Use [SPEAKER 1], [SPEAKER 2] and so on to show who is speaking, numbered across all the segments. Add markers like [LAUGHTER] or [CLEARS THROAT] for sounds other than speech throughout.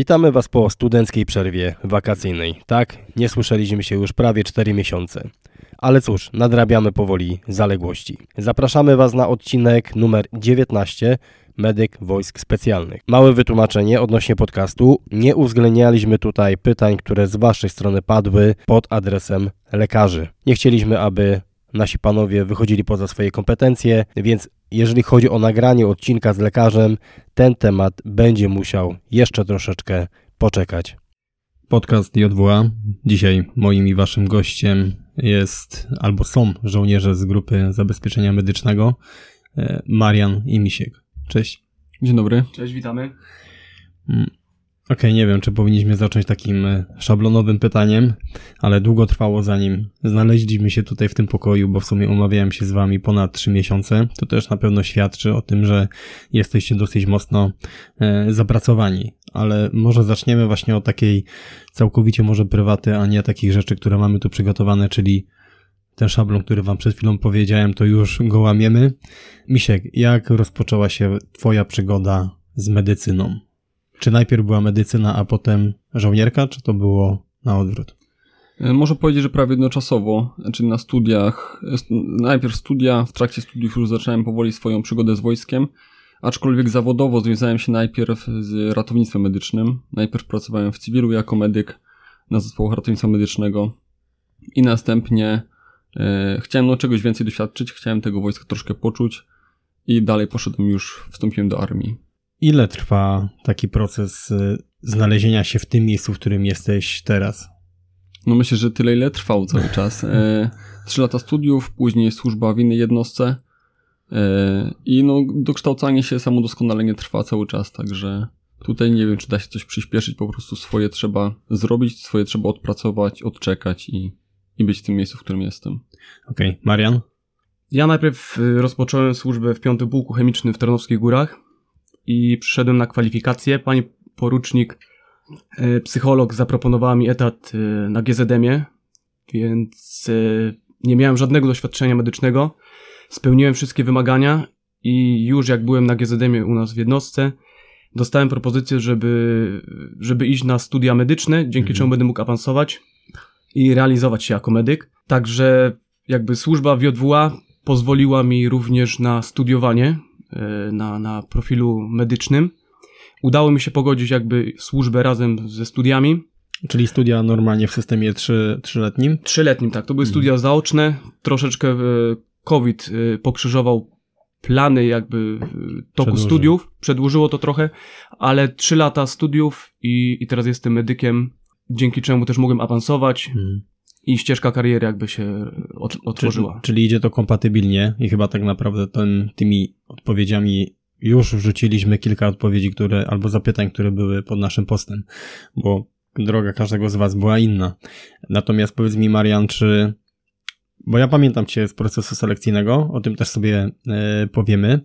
[SPEAKER 1] Witamy Was po studenckiej przerwie wakacyjnej. Tak, nie słyszeliśmy się już prawie 4 miesiące. Ale cóż, nadrabiamy powoli zaległości. Zapraszamy Was na odcinek numer 19 Medyk Wojsk Specjalnych. Małe wytłumaczenie odnośnie podcastu. Nie uwzględnialiśmy tutaj pytań, które z Waszej strony padły pod adresem lekarzy. Nie chcieliśmy, aby nasi panowie wychodzili poza swoje kompetencje, więc jeżeli chodzi o nagranie odcinka z lekarzem, ten temat będzie musiał jeszcze troszeczkę poczekać. Podcast JWA. Dzisiaj moim i waszym gościem jest albo są żołnierze z grupy zabezpieczenia medycznego e, Marian i Misiek. Cześć.
[SPEAKER 2] Dzień dobry.
[SPEAKER 3] Cześć, witamy.
[SPEAKER 1] Okej, okay, nie wiem, czy powinniśmy zacząć takim e, szablonowym pytaniem, ale długo trwało zanim znaleźliśmy się tutaj w tym pokoju, bo w sumie umawiałem się z wami ponad 3 miesiące. To też na pewno świadczy o tym, że jesteście dosyć mocno e, zapracowani. Ale może zaczniemy właśnie od takiej całkowicie może prywaty, a nie takich rzeczy, które mamy tu przygotowane, czyli ten szablon, który wam przed chwilą powiedziałem, to już go łamiemy. Misiek, jak rozpoczęła się twoja przygoda z medycyną? Czy najpierw była medycyna, a potem żołnierka, czy to było na odwrót?
[SPEAKER 2] E, Może powiedzieć, że prawie jednoczasowo, znaczy na studiach, e, najpierw studia, w trakcie studiów już zacząłem powoli swoją przygodę z wojskiem, aczkolwiek zawodowo związałem się najpierw z ratownictwem medycznym. Najpierw pracowałem w cywilu jako medyk na zespołach ratownictwa medycznego i następnie e, chciałem no czegoś więcej doświadczyć, chciałem tego wojska troszkę poczuć i dalej poszedłem już, wstąpiłem do armii.
[SPEAKER 1] Ile trwa taki proces y, znalezienia się w tym miejscu, w którym jesteś teraz?
[SPEAKER 2] No myślę, że tyle ile trwał cały [LAUGHS] czas. E, trzy lata studiów, później służba w innej jednostce e, i no dokształcanie się, samodoskonalenie trwa cały czas, także tutaj nie wiem, czy da się coś przyspieszyć, po prostu swoje trzeba zrobić, swoje trzeba odpracować, odczekać i, i być w tym miejscu, w którym jestem.
[SPEAKER 1] Okej, okay. Marian?
[SPEAKER 3] Ja najpierw y, rozpocząłem służbę w piątym pułku chemicznym w Tarnowskich Górach i przyszedłem na kwalifikacje. Pani porucznik, e, psycholog zaproponowała mi etat e, na GZM-ie, więc e, nie miałem żadnego doświadczenia medycznego. Spełniłem wszystkie wymagania i już jak byłem na GZM-ie u nas w jednostce, dostałem propozycję, żeby, żeby iść na studia medyczne, dzięki mhm. czemu będę mógł awansować i realizować się jako medyk. Także jakby służba w JWA pozwoliła mi również na studiowanie na, na profilu medycznym. Udało mi się pogodzić jakby służbę razem ze studiami.
[SPEAKER 1] Czyli studia normalnie w systemie trzy, trzyletnim?
[SPEAKER 3] Trzyletnim, tak. To były studia zaoczne. Troszeczkę e, COVID e, pokrzyżował plany jakby toku Przedłuży. studiów. Przedłużyło to trochę, ale trzy lata studiów i, i teraz jestem medykiem, dzięki czemu też mogłem awansować. Hmm i ścieżka kariery jakby się otworzyła.
[SPEAKER 1] Czyli, czyli idzie to kompatybilnie i chyba tak naprawdę ten, tymi odpowiedziami już wrzuciliśmy kilka odpowiedzi, które, albo zapytań, które były pod naszym postem, bo droga każdego z Was była inna. Natomiast powiedz mi, Marian, czy, bo ja pamiętam Cię z procesu selekcyjnego, o tym też sobie e, powiemy,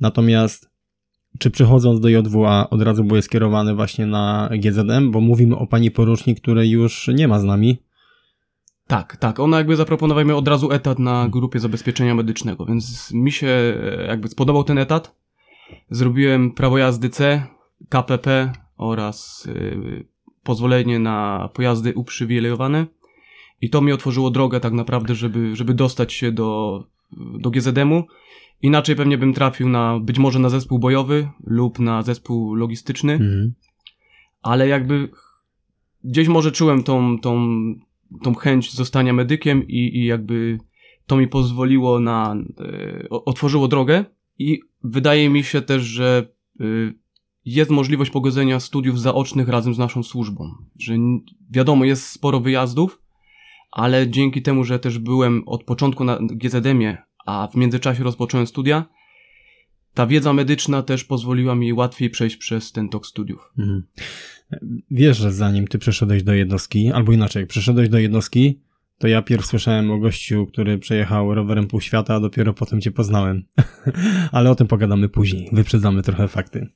[SPEAKER 1] natomiast czy przychodząc do JWA od razu byłeś skierowany właśnie na GZM, bo mówimy o pani porucznik, której już nie ma z nami,
[SPEAKER 3] tak, tak. Ona jakby zaproponowała mi od razu etat na grupie zabezpieczenia medycznego, więc mi się e, jakby spodobał ten etat. Zrobiłem prawo jazdy C, KPP oraz yy, pozwolenie na pojazdy uprzywilejowane. I to mi otworzyło drogę tak naprawdę, żeby, żeby dostać się do, do GZM-u. Inaczej pewnie bym trafił na być może na zespół bojowy lub na zespół logistyczny. Mhm. Ale jakby gdzieś może czułem tą, tą tą chęć zostania medykiem i, i jakby to mi pozwoliło na, e, otworzyło drogę i wydaje mi się też, że e, jest możliwość pogodzenia studiów zaocznych razem z naszą służbą. Że wiadomo, jest sporo wyjazdów, ale dzięki temu, że też byłem od początku na GZM-ie, a w międzyczasie rozpocząłem studia, ta wiedza medyczna też pozwoliła mi łatwiej przejść przez ten tok studiów. Mhm.
[SPEAKER 1] Wiesz, że zanim ty przeszedłeś do jednostki, albo inaczej, przeszedłeś do jednostki, to ja pierw słyszałem o gościu, który przejechał rowerem pół świata, a dopiero potem cię poznałem. [LAUGHS] Ale o tym pogadamy później, wyprzedzamy trochę fakty.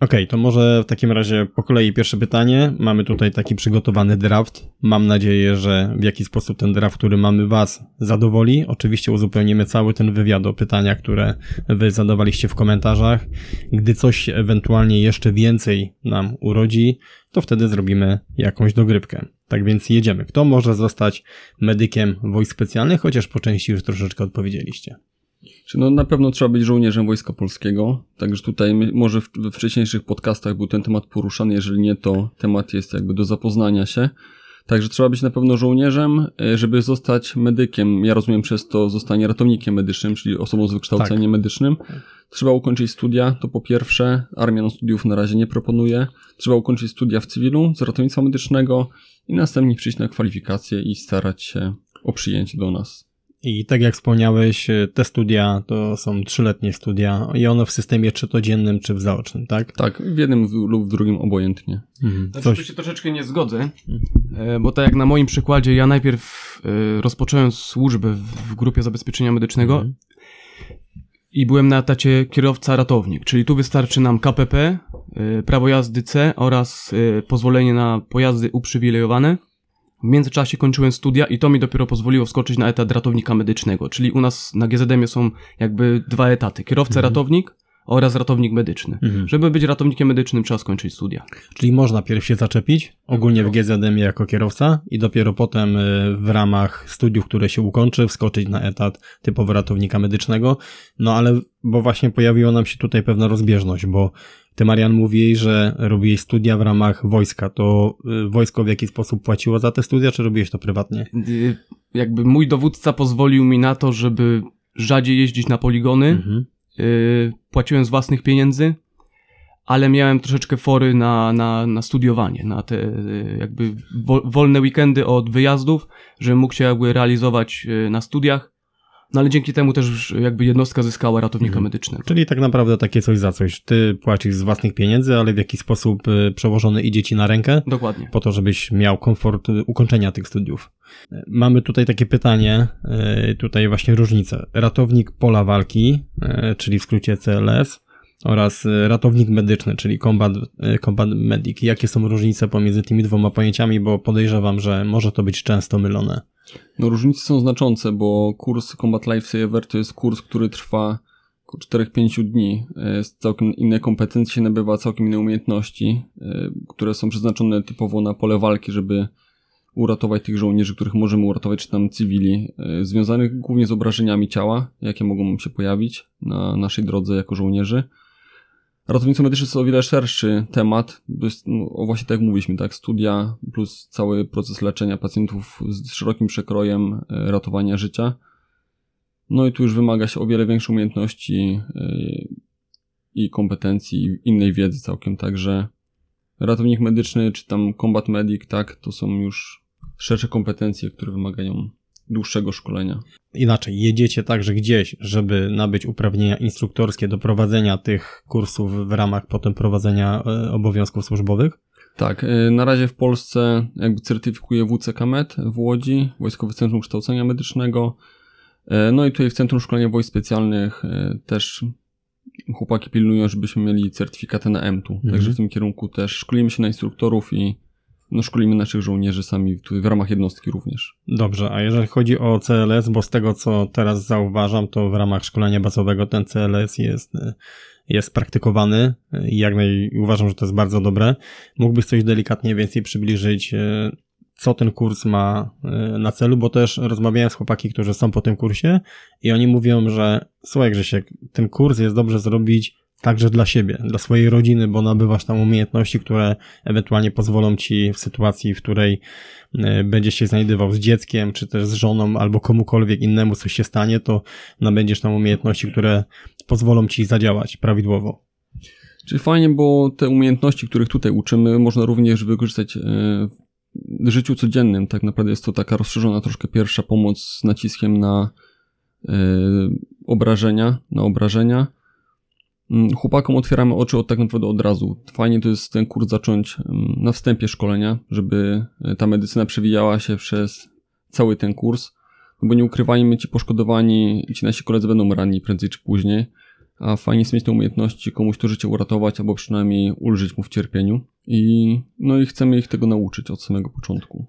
[SPEAKER 1] Okej, to może w takim razie po kolei pierwsze pytanie. Mamy tutaj taki przygotowany draft. Mam nadzieję, że w jakiś sposób ten draft, który mamy Was, zadowoli. Oczywiście uzupełnimy cały ten wywiad o pytania, które Wy zadawaliście w komentarzach. Gdy coś ewentualnie jeszcze więcej nam urodzi, to wtedy zrobimy jakąś dogrywkę. Tak więc jedziemy. Kto może zostać medykiem wojsk specjalnych, chociaż po części już troszeczkę odpowiedzieliście.
[SPEAKER 2] Czy no na pewno trzeba być żołnierzem Wojska Polskiego, także tutaj my, może w, we wcześniejszych podcastach był ten temat poruszany, jeżeli nie, to temat jest jakby do zapoznania się. Także trzeba być na pewno żołnierzem, e, żeby zostać medykiem. Ja rozumiem przez to zostanie ratownikiem medycznym, czyli osobą z wykształceniem medycznym. Trzeba ukończyć studia, to po pierwsze, armia no studiów na razie nie proponuje. Trzeba ukończyć studia w cywilu z ratownictwa medycznego i następnie przyjść na kwalifikacje i starać się o przyjęcie do nas.
[SPEAKER 1] I tak jak wspomniałeś, te studia to są trzyletnie studia i one w systemie czy to dziennym, czy w zaocznym, tak?
[SPEAKER 2] Tak, w jednym lub w drugim obojętnie.
[SPEAKER 1] Mhm.
[SPEAKER 3] Znaczy,
[SPEAKER 1] Coś,
[SPEAKER 3] tu się troszeczkę nie zgodzę, e, bo tak jak na moim przykładzie, ja najpierw e, rozpocząłem służbę w, grupie zabezpieczenia medycznego
[SPEAKER 1] Mhm.
[SPEAKER 3] i byłem na etacie kierowca-ratownik, czyli tu wystarczy nam KPP, e, prawo jazdy C oraz pozwolenie na pojazdy uprzywilejowane. W międzyczasie kończyłem studia i to mi dopiero pozwoliło wskoczyć na etat ratownika medycznego, czyli u nas na GZM są jakby dwa etaty, kierowca-ratownik oraz ratownik medyczny.
[SPEAKER 1] Mhm.
[SPEAKER 3] Żeby być ratownikiem medycznym trzeba skończyć studia.
[SPEAKER 1] Czyli można pierw się zaczepić, ogólnie w GZM jako kierowca i dopiero potem y, w ramach studiów, które się ukończy, wskoczyć na etat typowo ratownika medycznego. No ale, bo właśnie pojawiła nam się tutaj pewna rozbieżność, bo ty Marian mówiłeś, że robiłeś studia w ramach wojska. To y, wojsko w jaki sposób płaciło za te studia, czy robiłeś to prywatnie?
[SPEAKER 3] Y, jakby mój dowódca pozwolił mi na to, żeby rzadziej jeździć na poligony.
[SPEAKER 1] Mhm.
[SPEAKER 3] Y, płaciłem z własnych pieniędzy, ale miałem troszeczkę fory na, na, na studiowanie, na te jakby wo, wolne weekendy od wyjazdów, żebym mógł się jakby realizować na studiach. No ale dzięki temu też jakby jednostka zyskała ratownika
[SPEAKER 1] Mhm.
[SPEAKER 3] medycznego.
[SPEAKER 1] Czyli tak naprawdę takie coś za coś. Ty płacisz z własnych pieniędzy, ale w jakiś sposób y, przełożony idzie ci na rękę?
[SPEAKER 3] Dokładnie.
[SPEAKER 1] po to, żebyś miał komfort y, ukończenia tych studiów. Y, Mamy tutaj takie pytanie, tutaj właśnie różnice. Ratownik pola walki, czyli w skrócie CLS, oraz y, ratownik medyczny, czyli combat, y, combat medic. Jakie są różnice pomiędzy tymi dwoma pojęciami, bo podejrzewam, że może to być często mylone.
[SPEAKER 2] No różnice są znaczące, bo kurs Combat Life Saver to jest kurs, który trwa około 4-5 dni. Jest całkiem inne kompetencje nabywa, całkiem inne umiejętności, e, które są przeznaczone typowo na pole walki, żeby uratować tych żołnierzy, których możemy uratować, czy tam cywili, związanych głównie z obrażeniami ciała, jakie mogą się pojawić na naszej drodze jako żołnierzy. Ratownictwo medyczne to o wiele szerszy temat. To jest, no, właśnie tak jak mówiliśmy, tak, studia plus cały proces leczenia pacjentów z szerokim przekrojem e, ratowania życia. No i tu już wymaga się o wiele większej umiejętności e, i kompetencji, i innej wiedzy całkiem, także ratownik medyczny, czy tam combat medic, tak, to są już szersze kompetencje, które wymagają dłuższego szkolenia.
[SPEAKER 1] Inaczej, jedziecie także gdzieś, żeby nabyć uprawnienia instruktorskie do prowadzenia tych kursów w ramach potem prowadzenia y, obowiązków służbowych?
[SPEAKER 2] Tak, y, na razie w Polsce jakby certyfikuje WCKMED w Łodzi, Wojskowe Centrum Kształcenia Medycznego. Y, No i tutaj w Centrum Szkolenia Wojsk Specjalnych też chłopaki pilnują, żebyśmy mieli certyfikatę na M tu.
[SPEAKER 1] Mhm.
[SPEAKER 2] Także w tym kierunku też szkolimy się na instruktorów i no, szkolimy naszych żołnierzy sami w ramach jednostki również.
[SPEAKER 1] Dobrze, a jeżeli chodzi o CLS, bo z tego co teraz zauważam, to w ramach szkolenia bazowego ten CLS jest, jest praktykowany jak naj uważam, że to jest bardzo dobre. Mógłbyś coś delikatnie więcej przybliżyć, y, co ten kurs ma y, na celu, bo też rozmawiałem z chłopaki, którzy są po tym kursie i oni mówią, że słuchaj Grzesiek, ten kurs jest dobrze zrobić także dla siebie, dla swojej rodziny, bo nabywasz tam umiejętności, które ewentualnie pozwolą ci w sytuacji, w której y, będziesz się znajdował z dzieckiem, czy też z żoną, albo komukolwiek innemu coś się stanie, to nabędziesz tam umiejętności, które pozwolą ci zadziałać prawidłowo.
[SPEAKER 2] Czyli fajnie, bo te umiejętności, których tutaj uczymy, można również wykorzystać e, w życiu codziennym. Tak naprawdę jest to taka rozszerzona troszkę pierwsza pomoc z naciskiem na e, obrażenia, na obrażenia. Mm, Chłopakom otwieramy oczy od tak naprawdę od razu. Fajnie to jest ten kurs zacząć mm, na wstępie szkolenia, żeby e, ta medycyna przewijała się przez cały ten kurs. No bo nie ukrywajmy, ci poszkodowani, ci nasi koledzy będą ranni prędzej czy później a fajnie jest mieć te umiejętności komuś to życie uratować, albo przynajmniej ulżyć mu w cierpieniu. I, no i chcemy ich tego nauczyć od samego początku.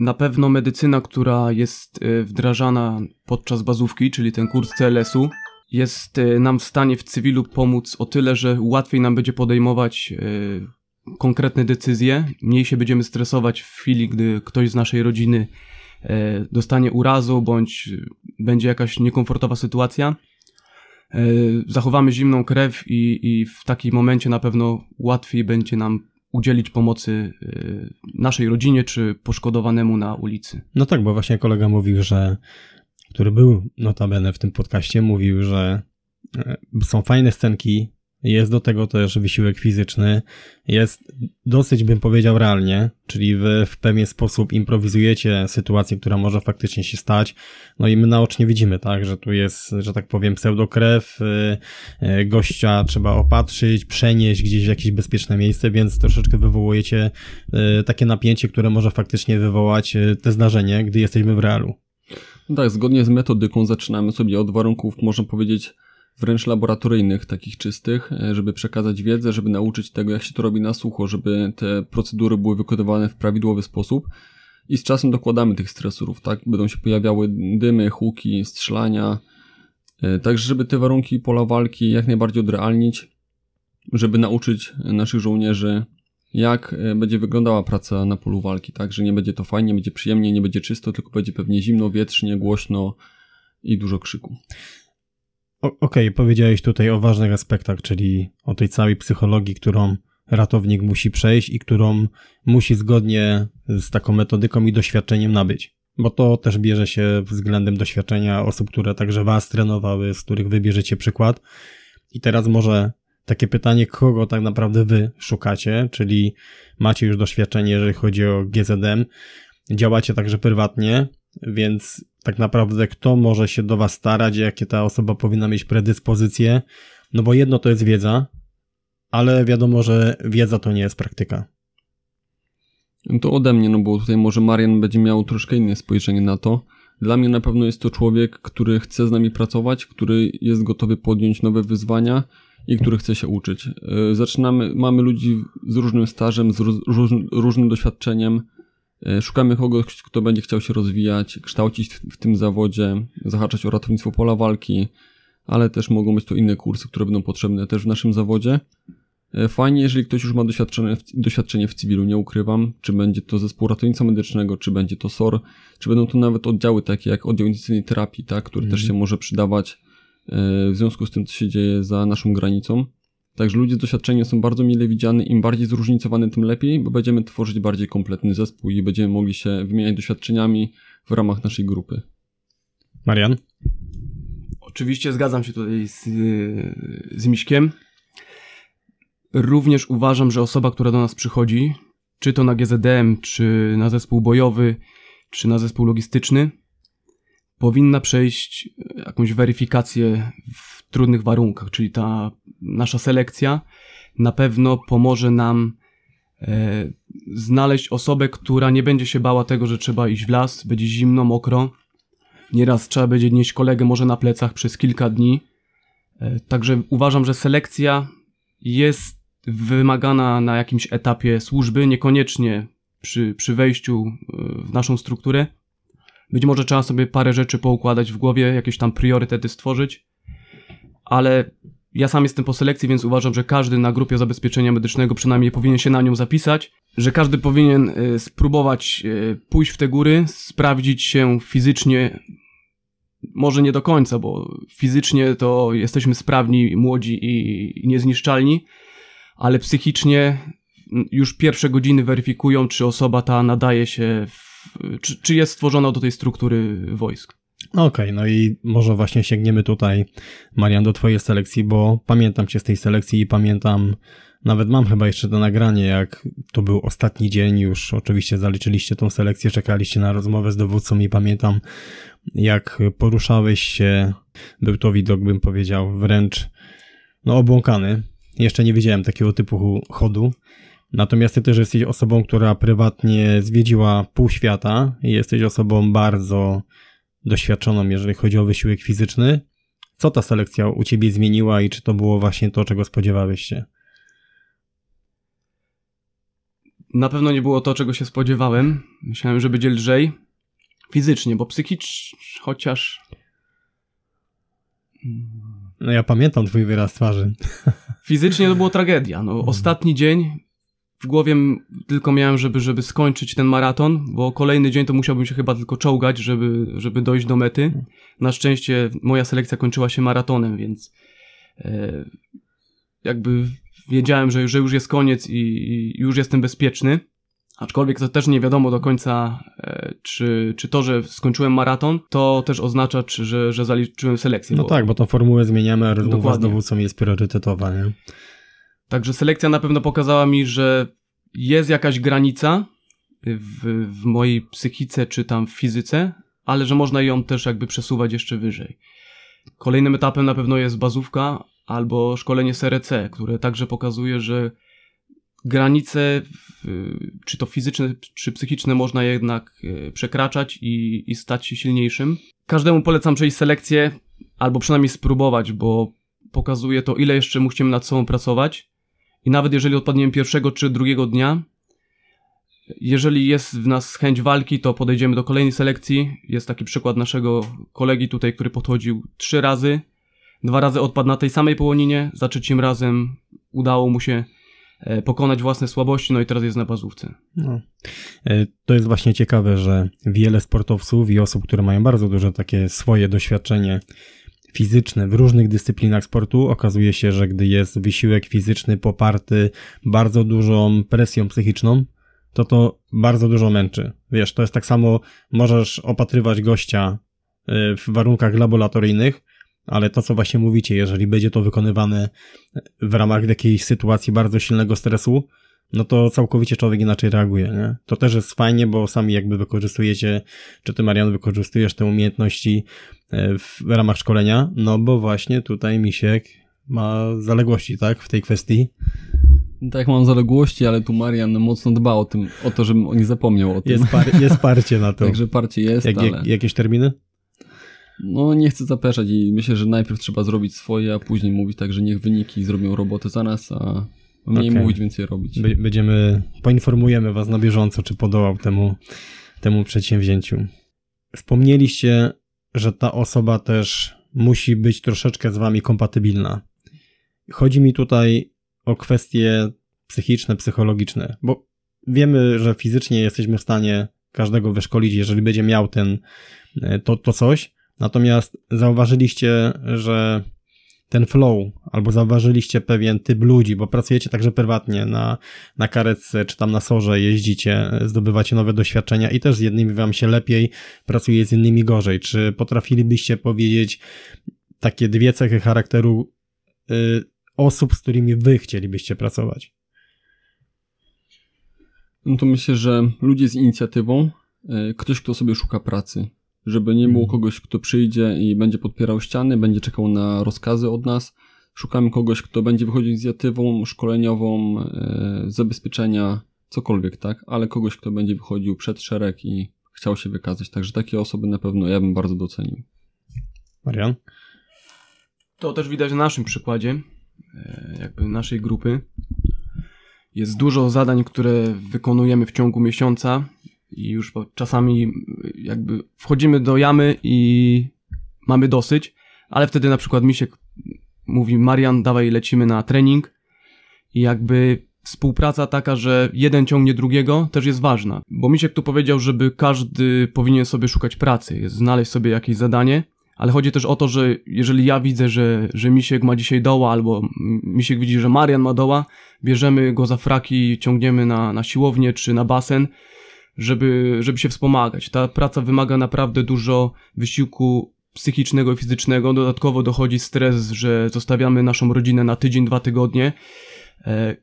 [SPEAKER 3] Na pewno medycyna, która jest e, wdrażana podczas bazówki, czyli ten kurs CLS-u, jest e, nam w stanie w cywilu pomóc o tyle, że łatwiej nam będzie podejmować e, konkretne decyzje, mniej się będziemy stresować w chwili, gdy ktoś z naszej rodziny e, dostanie urazu bądź będzie jakaś niekomfortowa sytuacja. Zachowamy zimną krew i, i w takim momencie na pewno łatwiej będzie nam udzielić pomocy naszej rodzinie czy poszkodowanemu na ulicy.
[SPEAKER 1] No tak, bo właśnie kolega mówił, że, który był notabene w tym podcaście, mówił, że e, są fajne scenki, jest do tego też wysiłek fizyczny, jest dosyć, bym powiedział, realnie, czyli wy w pewien sposób improwizujecie sytuację, która może faktycznie się stać, no i my naocznie widzimy, tak, że tu jest, że tak powiem, pseudokrew, y, y, gościa trzeba opatrzyć, przenieść gdzieś w jakieś bezpieczne miejsce, więc troszeczkę wywołujecie y, takie napięcie, które może faktycznie wywołać te zdarzenie, gdy jesteśmy w realu.
[SPEAKER 2] Tak, zgodnie z metodyką zaczynamy sobie od warunków, można powiedzieć, wręcz laboratoryjnych, takich czystych, e, żeby przekazać wiedzę, żeby nauczyć tego, jak się to robi na sucho, żeby te procedury były wykonywane w prawidłowy sposób. I z czasem dokładamy tych stresorów, tak? Będą się pojawiały dymy, huki, strzelania. E, Także, żeby te warunki pola walki jak najbardziej odrealnić, żeby nauczyć naszych żołnierzy, jak e, będzie wyglądała praca na polu walki, tak? Że nie będzie to fajnie, będzie przyjemnie, nie będzie czysto, tylko będzie pewnie zimno, wietrznie, głośno i dużo krzyku.
[SPEAKER 1] Okej, powiedziałeś tutaj o ważnych aspektach, czyli o tej całej psychologii, którą ratownik musi przejść i którą musi zgodnie z taką metodyką i doświadczeniem nabyć. Bo to też bierze się względem doświadczenia osób, które także was trenowały, z których wybierzecie przykład. I teraz może takie pytanie, kogo tak naprawdę wy szukacie, czyli macie już doświadczenie, jeżeli chodzi o GZM, działacie także prywatnie, więc tak naprawdę kto może się do was starać, jakie ta osoba powinna mieć predyspozycje, no bo jedno to jest wiedza, ale wiadomo, że wiedza to nie jest praktyka.
[SPEAKER 2] To ode mnie, no bo tutaj może Marian będzie miał troszkę inne spojrzenie na to. Dla mnie na pewno jest to człowiek, który chce z nami pracować, który jest gotowy podjąć nowe wyzwania i który chce się uczyć. Yy, Zaczynamy, mamy ludzi z różnym stażem, z róż, róż, różnym doświadczeniem. Yy, Szukamy kogoś, kto będzie chciał się rozwijać, kształcić w, tym zawodzie, zahaczać o ratownictwo pola walki, ale też mogą być to inne kursy, które będą potrzebne też w naszym zawodzie. E, Fajnie, jeżeli ktoś już ma doświadczenie w, doświadczenie w cywilu, nie ukrywam, czy będzie to zespół ratownictwa medycznego, czy będzie to SOR, czy będą to nawet oddziały takie jak oddział intensywnej terapii, tak, który też się może przydawać w związku z tym, co się dzieje za naszą granicą. Także ludzie z doświadczeniem są bardzo mile widziani, im bardziej zróżnicowany, tym lepiej, bo będziemy tworzyć bardziej kompletny zespół i będziemy mogli się wymieniać doświadczeniami w ramach naszej grupy.
[SPEAKER 1] Marian?
[SPEAKER 3] Oczywiście zgadzam się tutaj z, z Miśkiem. Również uważam, że osoba, która do nas przychodzi, czy to na GZDM, czy na zespół bojowy, czy na zespół logistyczny, powinna przejść jakąś weryfikację w trudnych warunkach, czyli ta nasza selekcja na pewno pomoże nam e, znaleźć osobę, która nie będzie się bała tego, że trzeba iść w las, będzie zimno, mokro. Nieraz trzeba będzie nieść kolegę może na plecach przez kilka dni. E, Także uważam, że selekcja jest wymagana na jakimś etapie służby, niekoniecznie przy, przy wejściu e, w naszą strukturę. Być może trzeba sobie parę rzeczy poukładać w głowie, jakieś tam priorytety stworzyć, ale ja sam jestem po selekcji, więc uważam, że każdy na grupie zabezpieczenia medycznego przynajmniej powinien się na nią zapisać, że każdy powinien e, spróbować e, pójść w te góry, sprawdzić się fizycznie, może nie do końca, bo fizycznie to jesteśmy sprawni, młodzi i, niezniszczalni, ale psychicznie już pierwsze godziny weryfikują, czy osoba ta nadaje się, czy, czy jest stworzona do tej struktury wojsk.
[SPEAKER 1] Okej, no i może właśnie sięgniemy tutaj, Marian, do twojej selekcji, bo pamiętam cię z tej selekcji i pamiętam, nawet mam chyba jeszcze to nagranie, jak to był ostatni dzień, już oczywiście zaliczyliście tą selekcję, czekaliście na rozmowę z dowódcą i pamiętam, jak poruszałeś się, był to widok, bym powiedział, wręcz no obłąkany. Jeszcze nie widziałem takiego typu chodu. Natomiast ty też jesteś osobą, która prywatnie zwiedziła pół świata i jesteś osobą bardzo doświadczoną, jeżeli chodzi o wysiłek fizyczny Co ta selekcja u ciebie zmieniła i czy to było właśnie to, czego spodziewałeś się?
[SPEAKER 3] Na pewno nie było to, czego się spodziewałem. Myślałem, że będzie lżej. Fizycznie, bo psychicznie, chociaż.
[SPEAKER 1] No ja pamiętam twój wyraz twarzy.
[SPEAKER 3] Fizycznie to było tragedia. No, ostatni dzień w głowie tylko miałem, żeby, żeby skończyć ten maraton, bo kolejny dzień to musiałbym się chyba tylko czołgać, żeby, żeby dojść do mety. Na szczęście moja selekcja kończyła się maratonem, więc e, jakby wiedziałem, że, że już jest koniec i, i już jestem bezpieczny. Aczkolwiek to też nie wiadomo do końca, e, czy, czy to, że skończyłem maraton, to też oznacza, czy, że, że zaliczyłem selekcję.
[SPEAKER 1] No
[SPEAKER 3] bo-
[SPEAKER 1] tak, bo tą formułę zmieniamy, a rozmowa z
[SPEAKER 3] Dokładnie.
[SPEAKER 1] dowódcą jest priorytetowa, nie?
[SPEAKER 3] Także selekcja na pewno pokazała mi, że jest jakaś granica w, w mojej psychice czy tam w fizyce, ale że można ją też jakby przesuwać jeszcze wyżej. Kolejnym etapem na pewno jest bazówka albo szkolenie SRC, które także pokazuje, że granice, czy to fizyczne, czy psychiczne, można jednak e, przekraczać i, i stać się silniejszym. Każdemu polecam przejść selekcję, albo przynajmniej spróbować, bo pokazuje to, ile jeszcze musimy nad sobą pracować. I nawet jeżeli odpadniemy pierwszego czy drugiego dnia, jeżeli jest w nas chęć walki, to podejdziemy do kolejnej selekcji. Jest taki przykład naszego kolegi tutaj, który podchodził trzy razy. Dwa razy odpadł na tej samej połoninie, za trzecim razem udało mu się e, pokonać własne słabości, no i teraz jest na bazówce.
[SPEAKER 1] No. E, To jest właśnie ciekawe, że wiele sportowców i osób, które mają bardzo duże takie swoje doświadczenie fizyczne w różnych dyscyplinach sportu, okazuje się, że gdy jest wysiłek fizyczny poparty bardzo dużą presją psychiczną, to to bardzo dużo męczy. Wiesz, to jest tak samo, możesz opatrywać gościa y, w warunkach laboratoryjnych, ale to, co właśnie mówicie, jeżeli będzie to wykonywane w ramach jakiejś sytuacji bardzo silnego stresu, no to całkowicie człowiek inaczej reaguje, nie? To też jest fajnie, bo sami jakby wykorzystujecie, czy ty Marian wykorzystujesz te umiejętności e, w ramach szkolenia, no bo właśnie tutaj Misiek ma zaległości, tak, w tej kwestii.
[SPEAKER 2] Tak, mam zaległości, ale tu Marian mocno dba o tym, o to, żebym nie zapomniał o tym.
[SPEAKER 1] Jest, par, jest parcie na to. [LAUGHS]
[SPEAKER 2] Także parcie jest,
[SPEAKER 1] Jak,
[SPEAKER 2] ale
[SPEAKER 1] jak, jakieś terminy?
[SPEAKER 2] no nie chcę zapeszać i myślę, że najpierw trzeba zrobić swoje, a później mówić tak, że niech wyniki zrobią robotę za nas, a mniej
[SPEAKER 1] Okej.
[SPEAKER 2] mówić, więcej robić.
[SPEAKER 1] Będziemy, poinformujemy was na bieżąco, czy podołał temu, temu przedsięwzięciu. Wspomnieliście, że ta osoba też musi być troszeczkę z wami kompatybilna. Chodzi mi tutaj o kwestie psychiczne, psychologiczne, bo wiemy, że fizycznie jesteśmy w stanie każdego wyszkolić, jeżeli będzie miał ten, e, to, to coś. Natomiast zauważyliście, że ten flow, albo zauważyliście pewien typ ludzi, bo pracujecie także prywatnie na, na karetce, czy tam na sorze jeździcie, zdobywacie nowe doświadczenia i też z jednymi wam się lepiej pracuje, z innymi gorzej. Czy potrafilibyście powiedzieć takie dwie cechy charakteru y, osób, z którymi wy chcielibyście pracować?
[SPEAKER 2] No to myślę, że ludzie z inicjatywą, e, ktoś, kto sobie szuka pracy, żeby nie było
[SPEAKER 1] Mhm.
[SPEAKER 2] kogoś, kto przyjdzie i będzie podpierał ściany, będzie czekał na rozkazy od nas. Szukamy kogoś, kto będzie wychodził z inicjatywą szkoleniową, e, zabezpieczenia, cokolwiek, tak? Ale kogoś, kto będzie wychodził przed szereg i chciał się wykazać. Także takie osoby na pewno ja bym bardzo docenił.
[SPEAKER 1] Marian?
[SPEAKER 3] To też widać na naszym przykładzie, e, jakby naszej grupy. Jest dużo zadań, które wykonujemy w ciągu miesiąca i już czasami jakby wchodzimy do jamy i mamy dosyć, ale wtedy na przykład Misiek mówi Marian, dawaj lecimy na trening. I jakby współpraca taka, że jeden ciągnie drugiego też jest ważna, bo Misiek tu powiedział, żeby każdy powinien sobie szukać pracy, znaleźć sobie jakieś zadanie, ale chodzi też o to, że jeżeli ja widzę, że, że Misiek ma dzisiaj doła, albo Misiek widzi, że Marian ma doła, bierzemy go za fraki, ciągniemy na, na siłownię czy na basen, żeby, żeby się wspomagać. Ta praca wymaga naprawdę dużo wysiłku psychicznego i fizycznego. Dodatkowo dochodzi stres, że zostawiamy naszą rodzinę na tydzień, dwa tygodnie. E,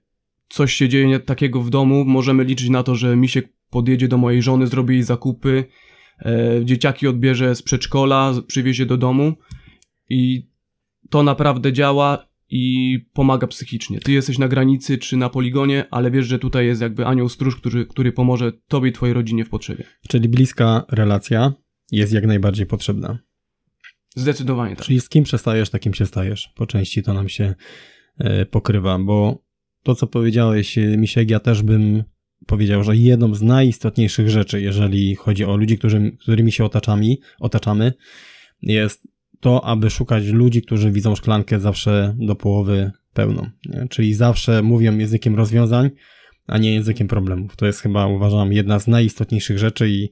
[SPEAKER 3] coś się dzieje takiego w domu, możemy liczyć na to, że Misiek podjedzie do mojej żony, zrobi jej zakupy, e, dzieciaki odbierze z przedszkola, przywiezie do domu i to naprawdę działa i pomaga psychicznie. Ty jesteś na granicy czy na poligonie, ale wiesz, że tutaj jest jakby anioł stróż, który, który pomoże tobie i twojej rodzinie w potrzebie.
[SPEAKER 1] Czyli bliska relacja jest jak najbardziej potrzebna.
[SPEAKER 3] Zdecydowanie tak.
[SPEAKER 1] Czyli z kim przestajesz, takim się stajesz. Po części to nam się e, pokrywa, bo to, co powiedziałeś, e, Misiek, ja też bym powiedział, że jedną z najistotniejszych rzeczy, jeżeli chodzi o ludzi, którzy, którymi się otaczamy, otaczamy, jest to, aby szukać ludzi, którzy widzą szklankę zawsze do połowy pełną. Nie? Czyli zawsze mówią językiem rozwiązań, a nie językiem problemów. To jest chyba, uważam, jedna z najistotniejszych rzeczy i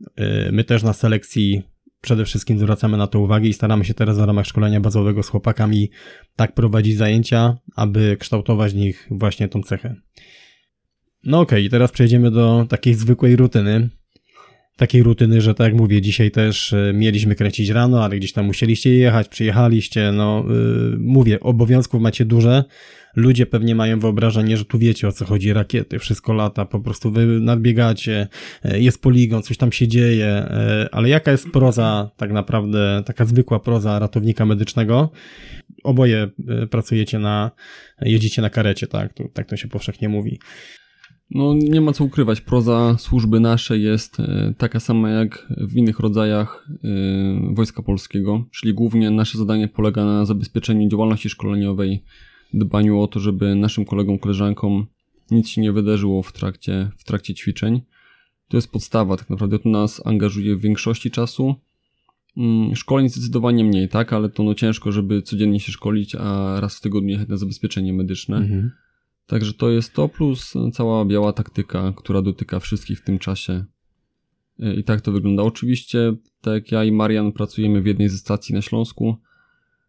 [SPEAKER 1] y, my też na selekcji przede wszystkim zwracamy na to uwagę i staramy się teraz w ramach szkolenia bazowego z chłopakami tak prowadzić zajęcia, aby kształtować w nich właśnie tą cechę. No okej, okay, teraz przejdziemy do takiej zwykłej rutyny. Takiej rutyny, że tak jak mówię, dzisiaj też y, mieliśmy kręcić rano, ale gdzieś tam musieliście jechać, przyjechaliście, no yy, mówię, obowiązków macie duże. Ludzie pewnie mają wyobrażenie, że tu wiecie o co chodzi, rakiety, wszystko lata, po prostu wy nadbiegacie, y, jest poligon, coś tam się dzieje, ale jaka jest proza tak naprawdę, taka zwykła proza ratownika medycznego? Oboje pracujecie na, jedziecie na karecie, tak, to, tak to się powszechnie mówi.
[SPEAKER 2] No nie ma co ukrywać, proza służby naszej jest e, taka sama jak w innych rodzajach e, Wojska Polskiego, czyli głównie nasze zadanie polega na zabezpieczeniu działalności szkoleniowej, dbaniu o to, żeby naszym kolegom, koleżankom nic się nie wydarzyło w trakcie, w trakcie ćwiczeń. To jest podstawa, tak naprawdę to nas angażuje w większości czasu. Mm, szkoleń zdecydowanie mniej, tak, ale to no ciężko, żeby codziennie się szkolić, a raz w tygodniu jechać na zabezpieczenie medyczne. Mhm. Także to jest to plus cała biała taktyka, która dotyka wszystkich w tym czasie. E, I tak to wygląda. Oczywiście, tak jak ja i Marian pracujemy w jednej ze stacji na Śląsku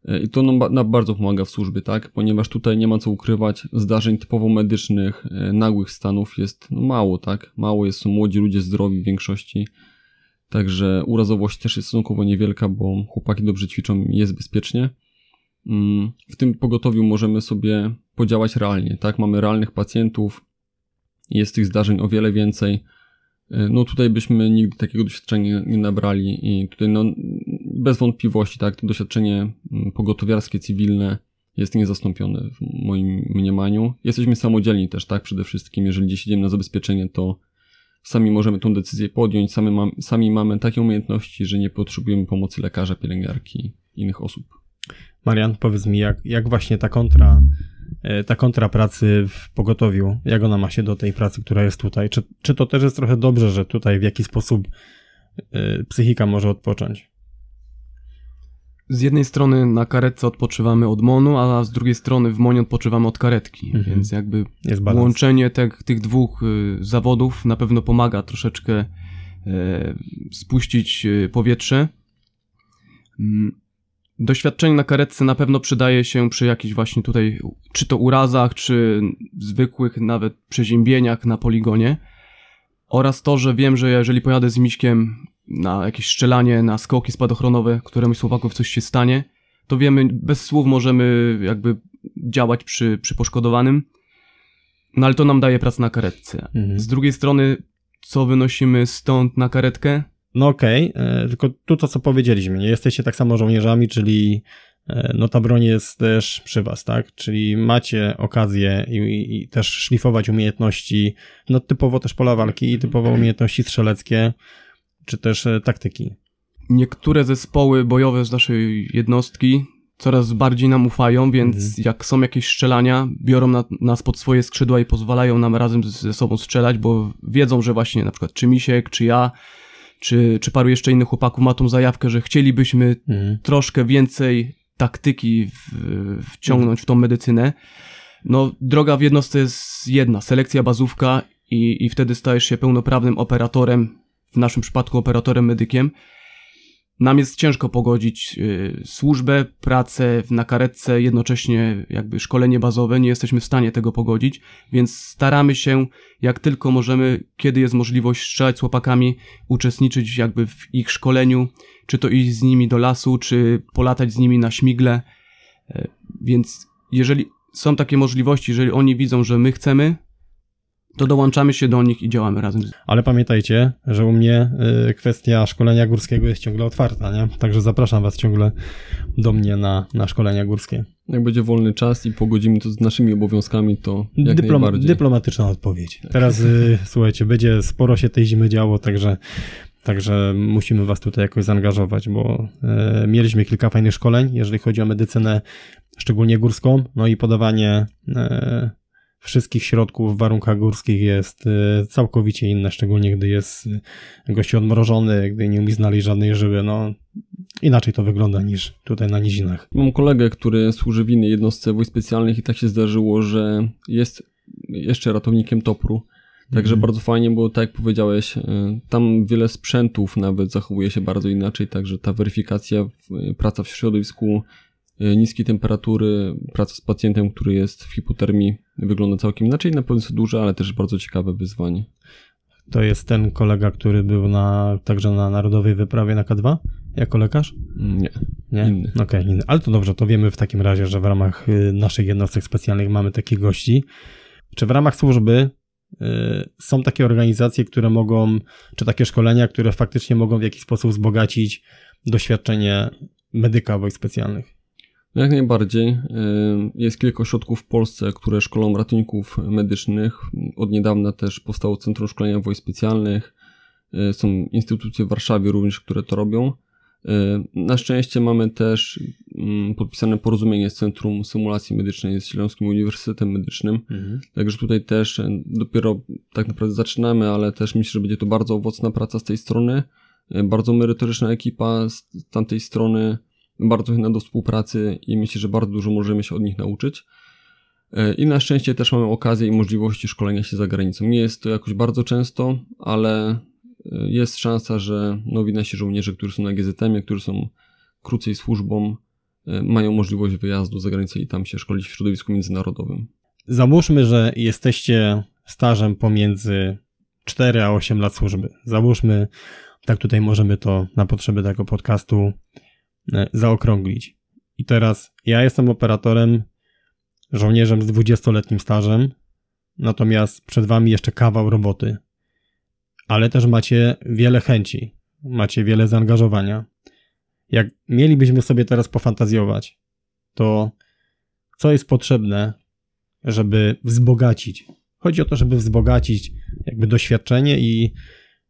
[SPEAKER 2] e, i to nam, nam bardzo pomaga w służbie, tak? Ponieważ tutaj nie ma co ukrywać, zdarzeń typowo medycznych, e, nagłych stanów jest no, mało, tak? Mało jest, są młodzi ludzie zdrowi w większości. Także urazowość też jest stosunkowo niewielka, bo chłopaki dobrze ćwiczą i jest bezpiecznie. Mm, w tym pogotowiu możemy sobie podziałać realnie, tak? Mamy realnych pacjentów, jest tych zdarzeń o wiele więcej. E, no tutaj byśmy nigdy takiego doświadczenia nie nabrali i tutaj no bez wątpliwości, tak, to doświadczenie mm, pogotowiarskie, cywilne jest niezastąpione w moim mniemaniu. Jesteśmy samodzielni też, tak, przede wszystkim, jeżeli gdzieś idziemy na zabezpieczenie, to sami możemy tą decyzję podjąć, sami, sami mamy takie umiejętności, że nie potrzebujemy pomocy lekarza, pielęgniarki, innych osób.
[SPEAKER 1] Marian, powiedz mi, jak, jak właśnie ta kontra, e, ta kontra pracy w pogotowiu, jak ona ma się do tej pracy, która jest tutaj? Czy, czy to też jest trochę dobrze, że tutaj w jaki sposób e, psychika może odpocząć?
[SPEAKER 3] Z jednej strony na karetce odpoczywamy od MONu, a z drugiej strony w MONie odpoczywamy od karetki, mhm. więc jakby łączenie te, tych dwóch y, zawodów na pewno pomaga troszeczkę e, spuścić powietrze. Mm, Doświadczenie na karetce na pewno przydaje się przy jakichś właśnie tutaj, czy to urazach, czy zwykłych nawet przeziębieniach na poligonie. Oraz to, że wiem, że jeżeli pojadę z Miśkiem na jakieś strzelanie, na skoki spadochronowe, któremuś z chłopaków coś się stanie, to wiemy, bez słów możemy jakby działać przy, przy poszkodowanym. No ale to nam daje pracę na karetce. Mhm. Z drugiej strony, co wynosimy stąd na karetkę?
[SPEAKER 1] No okej, okay, e, tylko tu to co powiedzieliśmy, nie jesteście tak samo żołnierzami, czyli e, no ta broń jest też przy was, tak? Czyli macie okazję i, i, też szlifować umiejętności, no typowo też pola walki i typowo umiejętności strzeleckie, czy też e, taktyki.
[SPEAKER 3] Niektóre zespoły bojowe z naszej jednostki coraz bardziej nam ufają, więc mhm. jak są jakieś strzelania, biorą na, nas pod swoje skrzydła i pozwalają nam razem ze sobą strzelać, bo wiedzą, że właśnie na przykład czy Misiek, czy ja czy, czy paru jeszcze innych chłopaków ma tą zajawkę, że chcielibyśmy mhm. troszkę więcej taktyki w, wciągnąć w tą medycynę. No, droga w jednostce jest jedna, selekcja bazówka i, i wtedy stajesz się pełnoprawnym operatorem, w naszym przypadku operatorem medykiem. Nam jest ciężko pogodzić y, służbę, pracę na karetce, jednocześnie jakby szkolenie bazowe, nie jesteśmy w stanie tego pogodzić, więc staramy się jak tylko możemy, kiedy jest możliwość strzelać z chłopakami, uczestniczyć jakby w ich szkoleniu, czy to iść z nimi do lasu, czy polatać z nimi na śmigle, y, więc jeżeli są takie możliwości, jeżeli oni widzą, że my chcemy, to dołączamy się do nich i działamy razem.
[SPEAKER 1] Ale pamiętajcie, że u mnie y, kwestia szkolenia górskiego jest ciągle otwarta, nie? Także zapraszam was ciągle do mnie na, na szkolenia górskie.
[SPEAKER 2] Jak będzie wolny czas i pogodzimy to z naszymi obowiązkami, to jak Dyplom, najbardziej.
[SPEAKER 1] Dyplomatyczna odpowiedź. Tak. Teraz y, słuchajcie, będzie sporo się tej zimy działo, także Także musimy Was tutaj jakoś zaangażować, bo e, mieliśmy kilka fajnych szkoleń, jeżeli chodzi o medycynę, szczególnie górską, no i podawanie e, wszystkich środków w warunkach górskich jest e, całkowicie inne, szczególnie gdy jest e, gościu odmrożony, gdy nie umie znaleźć żadnej żyły, no inaczej to wygląda niż tutaj na nizinach.
[SPEAKER 2] Mam kolegę, który służy w innej jednostce wojsk specjalnych i tak się zdarzyło, że jest jeszcze ratownikiem topru. Także
[SPEAKER 1] Mhm.
[SPEAKER 2] bardzo fajnie, bo tak jak powiedziałeś, y, tam wiele sprzętów nawet zachowuje się bardzo inaczej, także ta weryfikacja, praca w środowisku y, niskiej temperatury, praca z pacjentem, który jest w hipotermii wygląda całkiem inaczej. Na pewno jest duże, ale też bardzo ciekawe wyzwanie.
[SPEAKER 1] To jest ten kolega, który był na, także na narodowej wyprawie na K2 jako lekarz?
[SPEAKER 2] Mm, Nie.
[SPEAKER 1] Nie?
[SPEAKER 2] Inny.
[SPEAKER 1] Okej, inny. Ale to dobrze, to wiemy w takim razie, że w ramach y, naszych jednostek specjalnych mamy takich gości. Czy w ramach służby y, są takie organizacje, które mogą, czy takie szkolenia, które faktycznie mogą w jakiś sposób wzbogacić doświadczenie medyka wojsk specjalnych?
[SPEAKER 2] Jak najbardziej. Y, Jest kilka ośrodków w Polsce, które szkolą ratowników medycznych. Od niedawna też powstało Centrum Szkolenia Wojsk Specjalnych. Y, Są instytucje w Warszawie również, które to robią. Y, Na szczęście mamy też mm, podpisane porozumienie z Centrum Symulacji Medycznej z Śląskim Uniwersytetem Medycznym. Także tutaj też dopiero tak naprawdę zaczynamy, ale też myślę, że będzie to bardzo owocna praca z tej strony. Bardzo merytoryczna ekipa z tamtej strony, bardzo chętna do współpracy i myślę, że bardzo dużo możemy się od nich nauczyć. E, I na szczęście też mamy okazję i możliwości szkolenia się za granicą. Nie jest to jakoś bardzo często, ale e, jest szansa, że nowi nasi żołnierze, którzy są na GZM-ie, którzy są krócej służbą, e, mają możliwość wyjazdu za granicę i tam się szkolić w środowisku międzynarodowym.
[SPEAKER 1] Załóżmy, że jesteście stażem pomiędzy 4 a 8 lat służby. Załóżmy, tak tutaj możemy to na potrzeby tego podcastu zaokrąglić. I teraz ja jestem operatorem, żołnierzem z 20-letnim stażem, natomiast przed wami jeszcze kawał roboty. Ale też macie wiele chęci, macie wiele zaangażowania. Jak mielibyśmy sobie teraz pofantazjować, to co jest potrzebne, żeby wzbogacić. Chodzi o to, żeby wzbogacić jakby doświadczenie i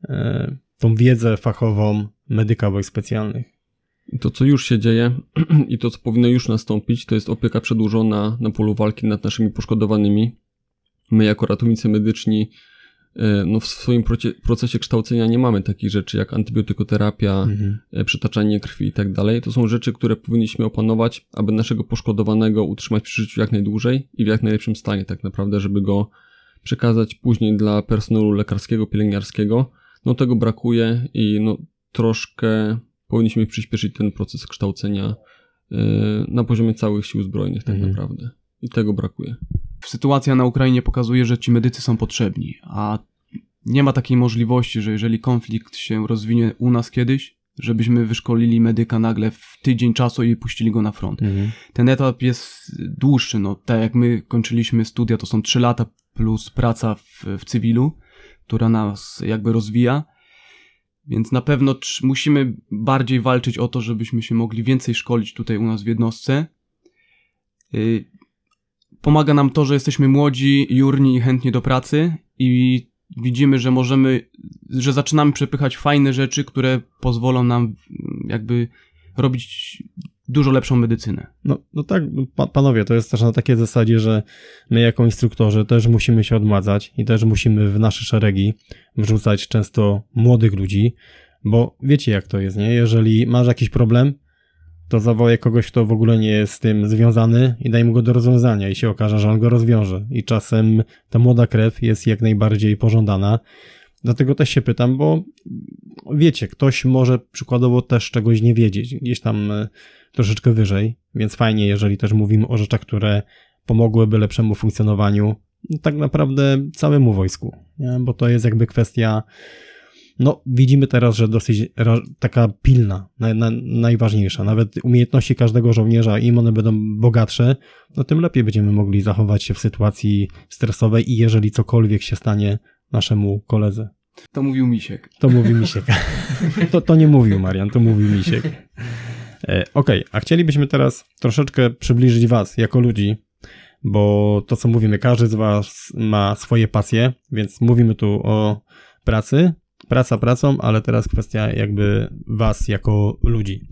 [SPEAKER 1] e, tą wiedzę fachową medyka wojsk specjalnych.
[SPEAKER 2] To, co już się dzieje [CLEARS THROAT] i to, co powinno już nastąpić, to jest opieka przedłużona na polu walki nad naszymi poszkodowanymi. My, jako ratownicy medyczni, e, no w swoim procesie kształcenia nie mamy takich rzeczy jak antybiotykoterapia, e, przytaczanie krwi i tak dalej. To są rzeczy, które powinniśmy opanować, aby naszego poszkodowanego utrzymać przy życiu jak najdłużej i w jak najlepszym stanie, tak naprawdę, żeby go przekazać później dla personelu lekarskiego, pielęgniarskiego. No tego brakuje i no troszkę powinniśmy przyspieszyć ten proces kształcenia e, na poziomie całych sił zbrojnych, tak
[SPEAKER 1] Mhm.
[SPEAKER 2] naprawdę. I tego brakuje.
[SPEAKER 3] Sytuacja na Ukrainie pokazuje, że ci medycy są potrzebni, a nie ma takiej możliwości, że jeżeli konflikt się rozwinie u nas kiedyś, żebyśmy wyszkolili medyka nagle w tydzień czasu i puścili go na front. Ten etap jest dłuższy, no tak jak my kończyliśmy studia, to są 3 lata plus praca w, w cywilu, która nas jakby rozwija. Więc na pewno musimy bardziej walczyć o to, żebyśmy się mogli więcej szkolić tutaj u nas w jednostce. Y, Pomaga nam to, że jesteśmy młodzi, jurni i chętni do pracy i widzimy, że możemy, że zaczynamy przepychać fajne rzeczy, które pozwolą nam jakby robić dużo lepszą medycynę.
[SPEAKER 1] No, no tak, pa, panowie, to jest też na takiej zasadzie, że my jako instruktorzy też musimy się odmładzać i też musimy w nasze szeregi wrzucać często młodych ludzi, bo wiecie jak to jest, nie? Jeżeli masz jakiś problem, to zawołaj kogoś, kto w ogóle nie jest z tym związany i daj mu go do rozwiązania i się okaże, że on go rozwiąże. I czasem ta młoda krew jest jak najbardziej pożądana. Dlatego też się pytam, bo wiecie, ktoś może przykładowo też czegoś nie wiedzieć, gdzieś tam e, troszeczkę wyżej, więc fajnie, jeżeli też mówimy o rzeczach, które pomogłyby lepszemu funkcjonowaniu no, tak naprawdę całemu wojsku, nie? bo to jest jakby kwestia, no widzimy teraz, że dosyć taka pilna, na, na, najważniejsza, nawet umiejętności każdego żołnierza, im one będą bogatsze, no tym lepiej będziemy mogli zachować się w sytuacji stresowej i jeżeli cokolwiek się stanie naszemu koledze.
[SPEAKER 3] To mówił Misiek.
[SPEAKER 1] To mówi Misiek. [LAUGHS] To, to nie mówił Marian, to mówił Misiek. E, Okej, a chcielibyśmy teraz troszeczkę przybliżyć Was jako ludzi, bo to, co mówimy, każdy z Was ma swoje pasje, więc mówimy tu o pracy, praca pracą, ale teraz kwestia jakby was jako ludzi.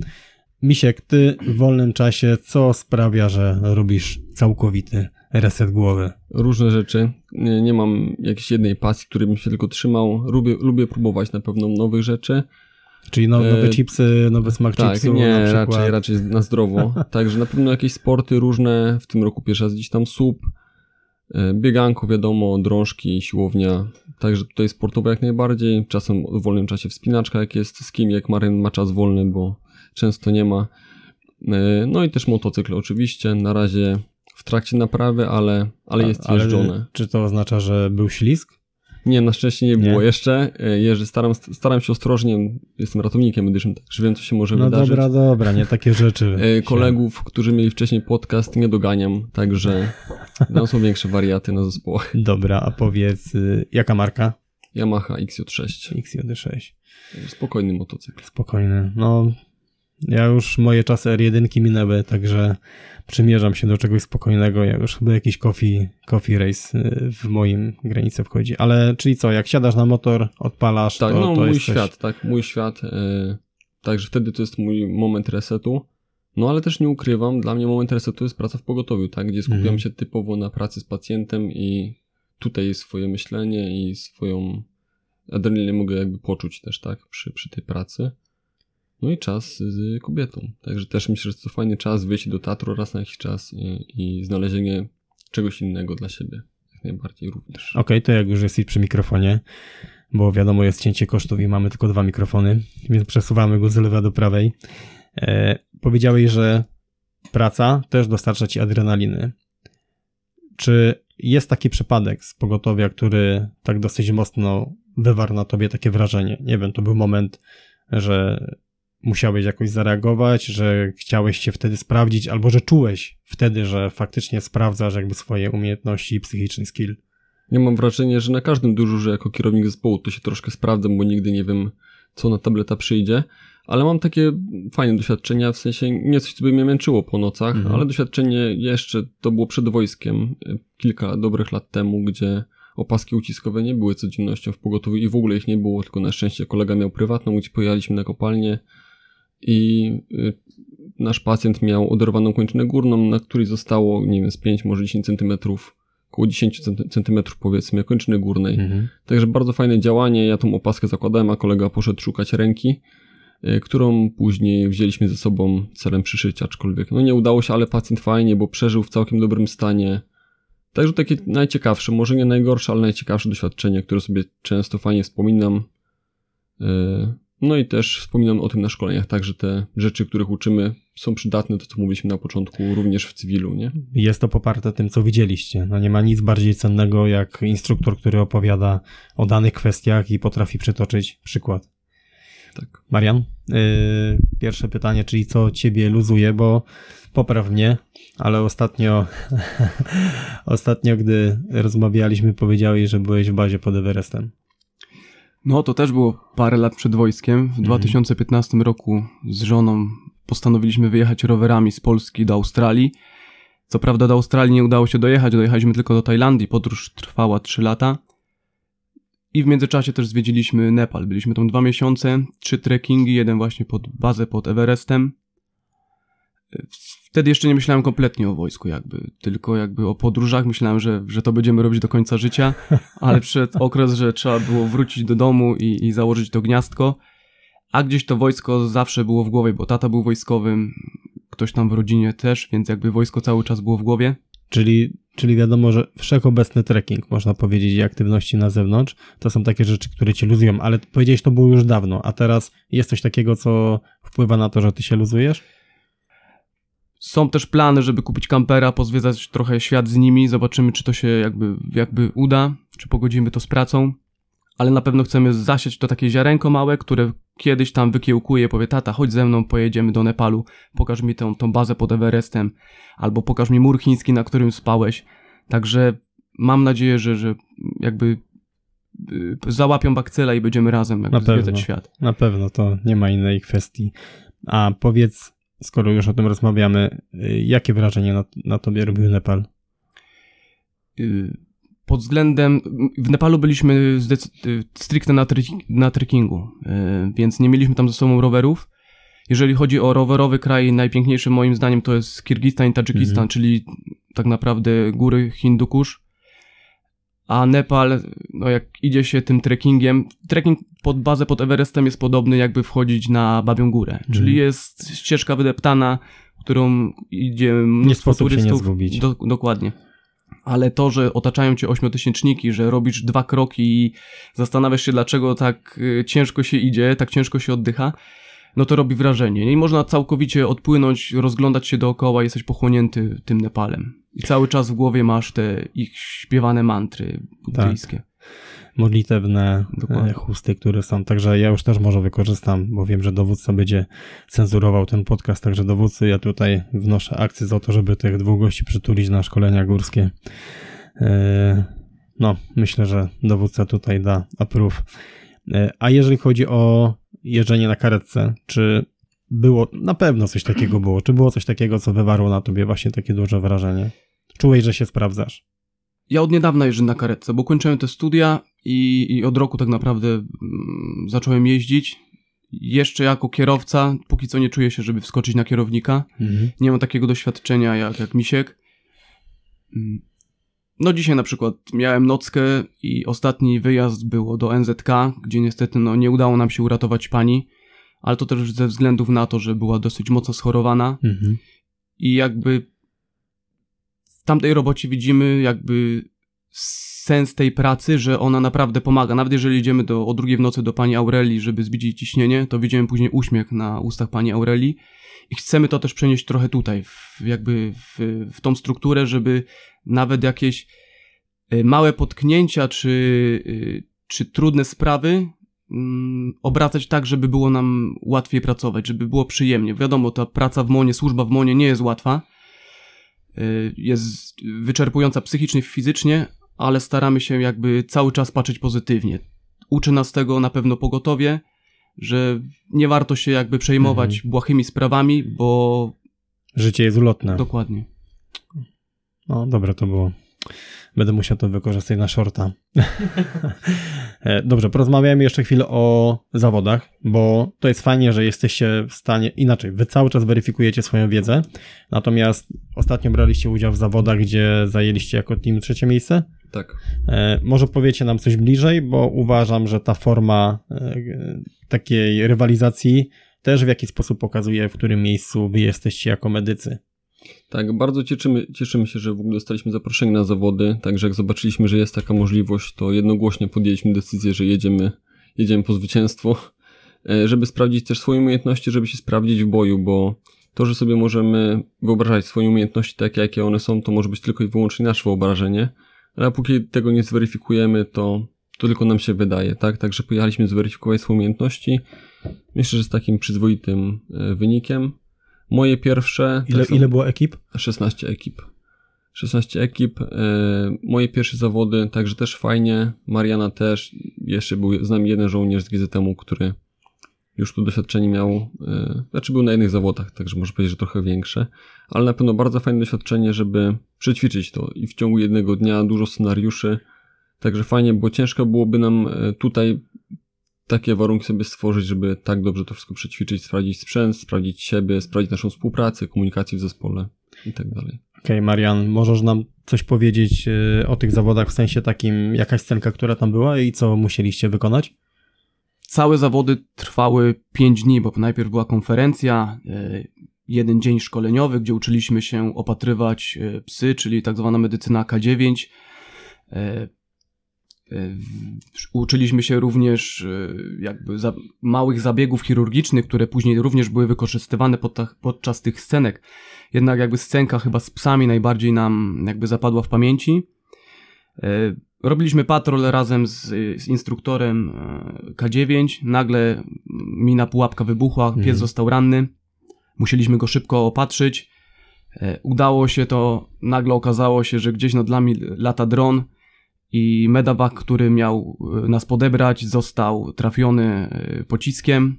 [SPEAKER 1] Misiek, ty w wolnym czasie, co sprawia, że robisz całkowity reset głowy?
[SPEAKER 2] Różne rzeczy. Nie, nie mam jakiejś jednej pasji, której bym się tylko trzymał. Lubię, lubię próbować na pewno nowych rzeczy.
[SPEAKER 1] Czyli no, nowe
[SPEAKER 2] E,
[SPEAKER 1] chipsy, nowy smak
[SPEAKER 2] Tak,
[SPEAKER 1] chipsu
[SPEAKER 2] nie,
[SPEAKER 1] na przykład.
[SPEAKER 2] raczej, raczej na zdrowo. [LAUGHS] Także na pewno jakieś sporty różne. W tym roku pierwszy raz gdzieś tam słup, e, bieganko, wiadomo, drążki, siłownia. Także tutaj sportowo jak najbardziej. Czasem w wolnym czasie wspinaczka, jak jest z kim, jak Maryn ma czas wolny, bo często nie ma. E, No i też motocykl oczywiście. Na razie w trakcie naprawy, ale, ale jest
[SPEAKER 1] A- ale
[SPEAKER 2] jeżdżone.
[SPEAKER 1] Czy to oznacza, że był ślizg?
[SPEAKER 2] Nie, na szczęście nie
[SPEAKER 1] Nie?
[SPEAKER 2] było jeszcze. E, Jeżdżę, staram, staram się ostrożnie. Jestem ratownikiem medycznym, także wiem, co się może
[SPEAKER 1] No
[SPEAKER 2] wydarzyć.
[SPEAKER 1] dobra, dobra, nie takie rzeczy.
[SPEAKER 2] E, Kolegów, którzy mieli wcześniej podcast, nie doganiam, także [LAUGHS] tam są większe wariaty na zespołach.
[SPEAKER 1] Dobra, a powiedz, y, jaka marka?
[SPEAKER 2] Yamaha XJ6.
[SPEAKER 1] XJD6.
[SPEAKER 2] Spokojny motocykl.
[SPEAKER 1] Spokojny. No, ja już moje czasy R1 minęły, także przymierzam się do czegoś spokojnego. Ja już chyba jakiś coffee, coffee race y, w moim granicę wchodzi. Ale, czyli co, jak siadasz na motor, odpalasz,
[SPEAKER 2] Tak,
[SPEAKER 1] to,
[SPEAKER 2] no
[SPEAKER 1] to
[SPEAKER 2] mój
[SPEAKER 1] coś-
[SPEAKER 2] świat, tak, mój świat. E, także wtedy to jest mój moment resetu. No ale też nie ukrywam, dla mnie moment resetu jest praca w pogotowiu, tak, gdzie skupiam
[SPEAKER 1] Mhm.
[SPEAKER 2] się typowo na pracy z pacjentem i tutaj swoje myślenie i swoją adrenalinę mogę jakby poczuć też, tak, przy, przy tej pracy. No i czas z kobietą. Także też myślę, że to fajny czas wyjść do teatru raz na jakiś czas i, i znalezienie czegoś innego dla siebie. Jak najbardziej również.
[SPEAKER 1] Okej, to jak już jesteś przy mikrofonie, bo wiadomo, jest cięcie kosztów i mamy tylko dwa mikrofony, więc przesuwamy go z lewa do prawej. E, powiedziałeś, że praca też dostarcza ci adrenaliny. Czy jest taki przypadek z pogotowia, który tak dosyć mocno wywarł na tobie takie wrażenie? Nie wiem, to był moment, że musiałeś jakoś zareagować, że chciałeś się wtedy sprawdzić, albo że czułeś wtedy, że faktycznie sprawdzasz jakby swoje umiejętności i psychiczny skill.
[SPEAKER 2] Ja mam wrażenie, że na każdym dyżurze jako kierownik zespołu to się troszkę sprawdzam, bo nigdy nie wiem, co na tableta przyjdzie. Ale mam takie fajne doświadczenia, w sensie nie coś, co by mnie męczyło po nocach,
[SPEAKER 1] Mhm.
[SPEAKER 2] ale doświadczenie jeszcze to było przed wojskiem, y, kilka dobrych lat temu, gdzie opaski uciskowe nie były codziennością w pogotowiu i w ogóle ich nie było, tylko na szczęście kolega miał prywatną, gdzie pojechaliśmy na kopalnię i y, nasz pacjent miał oderwaną kończynę górną, na której zostało, nie wiem, z 5, może 10 centymetrów, około 10 centy- centymetrów powiedzmy, kończyny górnej.
[SPEAKER 1] Mhm.
[SPEAKER 2] Także bardzo fajne działanie. Ja tą opaskę zakładałem, a kolega poszedł szukać ręki, y, którą później wzięliśmy ze sobą celem przyszycia, aczkolwiek no nie udało się, ale pacjent fajnie, bo przeżył w całkiem dobrym stanie. Także takie najciekawsze, może nie najgorsze, ale najciekawsze doświadczenie, które sobie często fajnie wspominam. No i też wspominam o tym na szkoleniach, także te rzeczy, których uczymy są przydatne, to co mówiliśmy na początku, również w cywilu, nie?
[SPEAKER 1] Jest to poparte tym, co widzieliście. No nie ma nic bardziej cennego jak instruktor, który opowiada o danych kwestiach i potrafi przytoczyć przykład.
[SPEAKER 2] Tak.
[SPEAKER 1] Marian, yy, pierwsze pytanie, czyli co ciebie luzuje, bo popraw mnie, ale ostatnio, [LAUGHS] ostatnio, gdy rozmawialiśmy, powiedziałeś, że byłeś w bazie pod Everestem.
[SPEAKER 3] No, to też było parę lat przed wojskiem. W 2015 roku z żoną postanowiliśmy wyjechać rowerami z Polski do Australii. Co prawda do Australii nie udało się dojechać, dojechaliśmy tylko do Tajlandii. Podróż trwała 3 lata. I w międzyczasie też zwiedziliśmy Nepal. Byliśmy tam dwa miesiące, trzy trekkingi, jeden właśnie pod bazę pod Everestem. Wtedy jeszcze nie myślałem kompletnie o wojsku jakby, tylko jakby o podróżach. Myślałem, że, że to będziemy robić do końca życia, [LAUGHS] ale przyszedł okres, że trzeba było wrócić do domu i, i założyć to gniazdko. A gdzieś to wojsko zawsze było w głowie, bo tata był wojskowym, ktoś tam w rodzinie też, więc jakby wojsko cały czas było w głowie.
[SPEAKER 1] Czyli, czyli wiadomo, że wszechobecny trekking, można powiedzieć, i aktywności na zewnątrz, to są takie rzeczy, które cię luzują, ale powiedziałeś, to było już dawno, a teraz jest coś takiego, co wpływa na to, że ty się luzujesz?
[SPEAKER 3] Są też plany, żeby kupić kampera, pozwiedzać trochę świat z nimi, zobaczymy, czy to się jakby, jakby uda, czy pogodzimy to z pracą. Ale na pewno chcemy zasiać to takie ziarenko małe, które kiedyś tam wykiełkuje, powie tata, chodź ze mną, pojedziemy do Nepalu, pokaż mi tą, tą bazę pod Everestem, albo pokaż mi mur chiński, na którym spałeś. Także mam nadzieję, że, że jakby y, załapią bakcyla i będziemy razem jakby
[SPEAKER 1] Na pewno.
[SPEAKER 3] zwiedzać świat.
[SPEAKER 1] Na pewno, to nie ma innej kwestii. A powiedz, skoro już o tym rozmawiamy, y, jakie wrażenie na, na tobie robił Nepal?
[SPEAKER 3] Y, pod względem. W Nepalu byliśmy y, stricte na, treki- na trekkingu, y, więc nie mieliśmy tam ze sobą rowerów. Jeżeli chodzi o rowerowy kraj, najpiękniejszy moim zdaniem to jest Kirgistan i Tadżykistan,
[SPEAKER 1] Mhm.
[SPEAKER 3] czyli tak naprawdę góry Hindukusz. A Nepal, no jak idzie się tym trekkingiem, trekking pod bazę pod Everestem jest podobny jakby wchodzić na Babią Górę, czyli jest ścieżka wydeptana, którą idzie mnóstwo
[SPEAKER 1] sposób się nie
[SPEAKER 3] turystów.
[SPEAKER 1] zgubić.
[SPEAKER 3] Do, dokładnie. Ale to, że otaczają cię ośmiotysięczniki, że robisz dwa kroki i zastanawiasz się, dlaczego tak y, ciężko się idzie, tak ciężko się oddycha, no to robi wrażenie. nie? I można całkowicie odpłynąć, rozglądać się dookoła, jesteś pochłonięty tym Nepalem. I cały czas w głowie masz te ich śpiewane mantry buddyjskie.
[SPEAKER 1] modlitewne
[SPEAKER 3] Dokładnie.
[SPEAKER 1] e, chusty, które są. Także ja już też może wykorzystam, bo wiem, że dowódca będzie cenzurował ten podcast. Także dowódcy, ja tutaj wnoszę akcję za to, żeby tych dwóch gości przytulić na szkolenia górskie. E, No, myślę, że dowódca tutaj da approve. E, A jeżeli chodzi o jeżdżenie na karetce, czy było, na pewno coś takiego było, czy było coś takiego, co wywarło na tobie właśnie takie duże wrażenie? Czułeś, że się sprawdzasz?
[SPEAKER 3] Ja od niedawna jeżdżę na karetce, bo kończyłem te studia i, i od roku tak naprawdę mm, zacząłem jeździć. Jeszcze jako kierowca, póki co nie czuję się, żeby wskoczyć na kierownika.
[SPEAKER 1] Mhm.
[SPEAKER 3] Nie mam takiego doświadczenia jak, jak Misiek. Mm. No dzisiaj na przykład miałem nockę i ostatni wyjazd było do NZK, gdzie niestety no, nie udało nam się uratować pani, ale to też ze względów na to, że była dosyć mocno schorowana
[SPEAKER 1] Mhm.
[SPEAKER 3] i jakby tamtej robocie widzimy jakby sens tej pracy, że ona naprawdę pomaga. Nawet jeżeli idziemy do, o drugiej w nocy do pani Aurelii, żeby zbić jej ciśnienie, to widzimy później uśmiech na ustach pani Aurelii i chcemy to też przenieść trochę tutaj, w, jakby w, w tą strukturę, żeby nawet jakieś y, małe potknięcia czy, y, czy trudne sprawy mm, obracać tak, żeby było nam łatwiej pracować, żeby było przyjemnie. Wiadomo, ta praca w MONie, służba w MONie nie jest łatwa. Y, Jest wyczerpująca psychicznie, fizycznie, ale staramy się jakby cały czas patrzeć pozytywnie. Uczy nas tego na pewno pogotowie, że nie warto się jakby przejmować błahymi sprawami, bo
[SPEAKER 1] Życie jest ulotne.
[SPEAKER 3] dokładnie.
[SPEAKER 1] No, dobre to było. Będę musiał to wykorzystać na shorta. [LAUGHS] E, Dobrze, porozmawiajmy jeszcze chwilę o zawodach, bo to jest fajnie, że jesteście w stanie, inaczej, wy cały czas weryfikujecie swoją wiedzę, natomiast ostatnio braliście udział w zawodach, gdzie zajęliście jako team trzecie miejsce.
[SPEAKER 2] Tak.
[SPEAKER 1] E, Może powiecie nam coś bliżej, bo uważam, że ta forma e, takiej rywalizacji też w jakiś sposób pokazuje, w którym miejscu wy jesteście jako medycy.
[SPEAKER 2] Tak, bardzo cieszymy, cieszymy się, że w ogóle dostaliśmy zaproszenie na zawody, także jak zobaczyliśmy, że jest taka możliwość, to jednogłośnie podjęliśmy decyzję, że jedziemy, jedziemy po zwycięstwo, e, żeby sprawdzić też swoje umiejętności, żeby się sprawdzić w boju, bo to, że sobie możemy wyobrażać swoje umiejętności takie, jakie one są, to może być tylko i wyłącznie nasze wyobrażenie, ale póki tego nie zweryfikujemy, to, to tylko nam się wydaje, tak? Także pojechaliśmy zweryfikować swoje umiejętności, myślę, że z takim przyzwoitym e, wynikiem. Moje pierwsze...
[SPEAKER 1] Ile,
[SPEAKER 2] tak
[SPEAKER 1] ile było ekip?
[SPEAKER 2] 16 ekip. 16 ekip. E, moje pierwsze zawody, także też fajnie. Mariana też. Jeszcze był z nami jeden żołnierz z GZM-u, który już tu doświadczenie miał. E, znaczy był na jednych zawodach, także może powiedzieć, że trochę większe. Ale na pewno bardzo fajne doświadczenie, żeby przećwiczyć to. I w ciągu jednego dnia dużo scenariuszy. Także fajnie, bo ciężko byłoby nam e, tutaj takie warunki sobie stworzyć, żeby tak dobrze to wszystko przećwiczyć, sprawdzić sprzęt, sprawdzić siebie, sprawdzić naszą współpracę, komunikację w zespole i tak dalej.
[SPEAKER 1] Okej, Marian, możesz nam coś powiedzieć y, o tych zawodach w sensie takim, jakaś scenka, która tam była i co musieliście wykonać?
[SPEAKER 3] Całe zawody trwały 5 dni, bo najpierw była konferencja, e, jeden dzień szkoleniowy, gdzie uczyliśmy się opatrywać e, psy, czyli tak zwana medycyna K9. Uczyliśmy się również e, jakby za, małych zabiegów chirurgicznych, które później również były wykorzystywane podta- podczas tych scenek. Jednak jakby scenka chyba z psami najbardziej nam jakby zapadła w pamięci. E, Robiliśmy patrol razem z, z instruktorem e, K9. Nagle mina pułapka wybuchła, pies
[SPEAKER 1] Mhm.
[SPEAKER 3] został ranny. Musieliśmy go szybko opatrzyć. Udało się to, nagle okazało się, że gdzieś nad nami lata dron i medawac, który miał e, nas podebrać, został trafiony e, pociskiem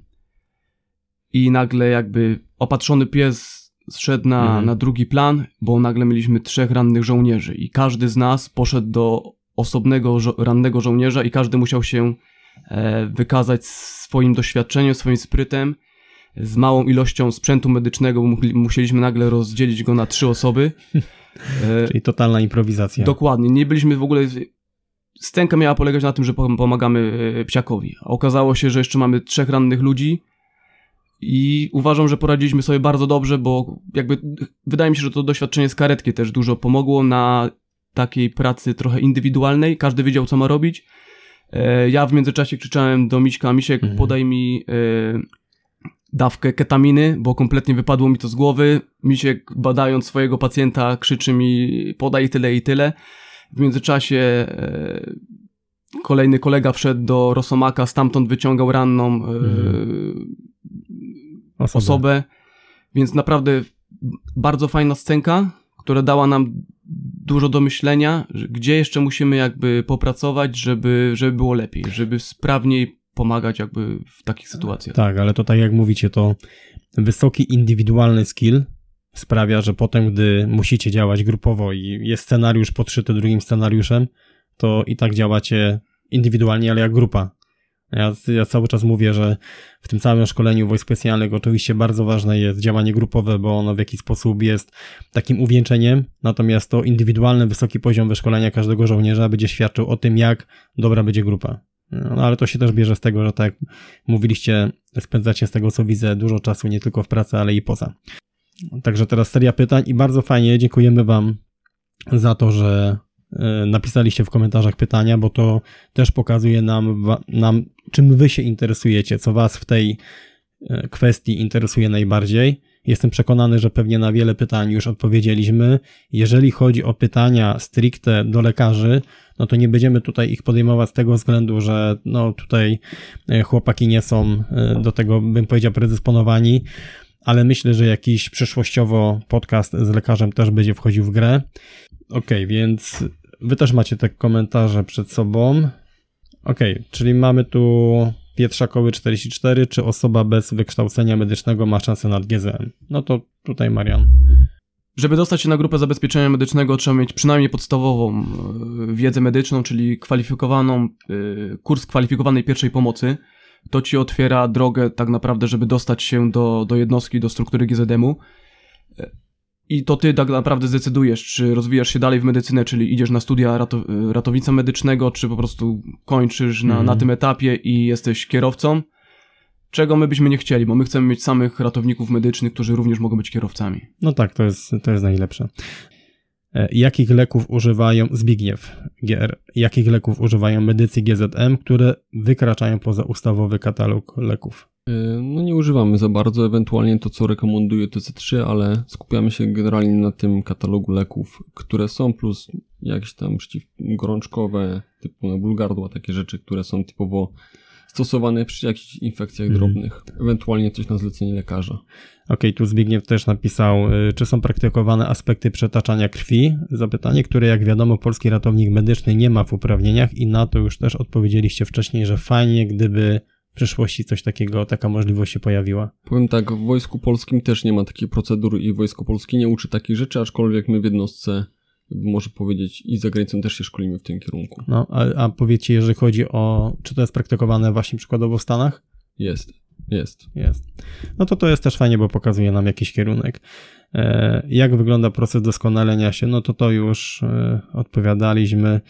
[SPEAKER 3] i nagle jakby opatrzony pies zszedł na,
[SPEAKER 1] Mhm.
[SPEAKER 3] na drugi plan, bo nagle mieliśmy trzech rannych żołnierzy i każdy z nas poszedł do osobnego żo- rannego żołnierza i każdy musiał się e, wykazać swoim doświadczeniem, swoim sprytem, z małą ilością sprzętu medycznego, bo mu- musieliśmy nagle rozdzielić go na trzy osoby. [LAUGHS] E,
[SPEAKER 1] Czyli totalna improwizacja.
[SPEAKER 3] Dokładnie, nie byliśmy w ogóle. Scenka miała polegać na tym, że pom- pomagamy e, psiakowi. Okazało się, że jeszcze mamy trzech rannych ludzi i uważam, że poradziliśmy sobie bardzo dobrze, bo jakby wydaje mi się, że to doświadczenie z karetki też dużo pomogło na takiej pracy trochę indywidualnej. Każdy wiedział, co ma robić. E, Ja w międzyczasie krzyczałem do Miśka, Misiek,
[SPEAKER 1] Mhm.
[SPEAKER 3] podaj mi e, dawkę ketaminy, bo kompletnie wypadło mi to z głowy. Misiek, badając swojego pacjenta, krzyczy mi, podaj tyle i tyle. W międzyczasie e, kolejny kolega wszedł do Rosomaka, stamtąd wyciągał ranną e,
[SPEAKER 1] Osobę.
[SPEAKER 3] osobę, więc naprawdę bardzo fajna scenka, która dała nam dużo do myślenia, gdzie jeszcze musimy jakby popracować, żeby, żeby było lepiej, żeby sprawniej pomagać jakby w takich sytuacjach.
[SPEAKER 1] Tak, ale to tak jak mówicie, to wysoki indywidualny skill sprawia, że potem, gdy musicie działać grupowo i jest scenariusz podszyty drugim scenariuszem, to i tak działacie indywidualnie, ale jak grupa. Ja, ja cały czas mówię, że w tym całym szkoleniu wojsk specjalnych oczywiście bardzo ważne jest działanie grupowe, bo ono w jakiś sposób jest takim uwieńczeniem, natomiast to indywidualny, wysoki poziom wyszkolenia każdego żołnierza będzie świadczył o tym, jak dobra będzie grupa. No, ale to się też bierze z tego, że tak jak mówiliście, spędzacie z tego co widzę dużo czasu nie tylko w pracy, ale i poza. Także teraz seria pytań i bardzo fajnie dziękujemy Wam za to, że e, napisaliście w komentarzach pytania, bo to też pokazuje nam, nam czym Wy się interesujecie, co Was w tej e, kwestii interesuje najbardziej. Jestem przekonany, że pewnie na wiele pytań już odpowiedzieliśmy. Jeżeli chodzi o pytania stricte do lekarzy, no to nie będziemy tutaj ich podejmować z tego względu, że no tutaj e, chłopaki nie są do tego, bym powiedział, predysponowani, ale myślę, że jakiś przyszłościowo podcast z lekarzem też będzie wchodził w grę. Okej, więc wy też macie te komentarze przed sobą. Okej, czyli mamy tu Pietrzakowy 44, czy osoba bez wykształcenia medycznego ma szansę na GZM? No to tutaj Marian.
[SPEAKER 3] Żeby dostać się na grupę zabezpieczenia medycznego, trzeba mieć przynajmniej podstawową e, wiedzę medyczną, czyli kwalifikowaną, e, kurs kwalifikowanej pierwszej pomocy. To ci otwiera drogę tak naprawdę, żeby dostać się do, do jednostki, do struktury GZM-u. I to ty tak naprawdę zdecydujesz, czy rozwijasz się dalej w medycynę, czyli idziesz na studia rato, ratownictwa medycznego, czy po prostu kończysz na,
[SPEAKER 1] Mhm.
[SPEAKER 3] na tym etapie i jesteś kierowcą. Czego my byśmy nie chcieli, bo my chcemy mieć samych ratowników medycznych, którzy również mogą być kierowcami.
[SPEAKER 1] No tak, to jest, to jest najlepsze. E, Jakich leków używają Zbigniew GR? Jakich leków używają medycy GZM, które wykraczają poza ustawowy katalog leków?
[SPEAKER 2] Yy, No nie używamy za bardzo, ewentualnie to co rekomenduje TC3, ale skupiamy się generalnie na tym katalogu leków, które są, plus jakieś tam przeciwgorączkowe, typu na ból gardła, takie rzeczy, które są typowo stosowane przy jakichś infekcjach
[SPEAKER 1] Mhm.
[SPEAKER 2] drobnych, ewentualnie coś na zlecenie lekarza.
[SPEAKER 1] Okej, tu Zbigniew też napisał, y, czy są praktykowane aspekty przetaczania krwi? Zapytanie, które jak wiadomo polski ratownik medyczny nie ma w uprawnieniach i na to już też odpowiedzieliście wcześniej, że fajnie, gdyby w przyszłości coś takiego, taka możliwość się pojawiła.
[SPEAKER 2] Powiem tak, w Wojsku Polskim też nie ma takiej procedury i Wojsko Polskie nie uczy takich rzeczy, aczkolwiek my w jednostce, może powiedzieć, i za granicą też się szkolimy w tym kierunku.
[SPEAKER 1] No, a, a powiedzcie, jeżeli chodzi o, czy to jest praktykowane właśnie przykładowo w Stanach?
[SPEAKER 2] Jest, jest.
[SPEAKER 1] Jest. No to to jest też fajnie, bo pokazuje nam jakiś kierunek. E, jak wygląda proces doskonalenia się? No to to już e, odpowiadaliśmy.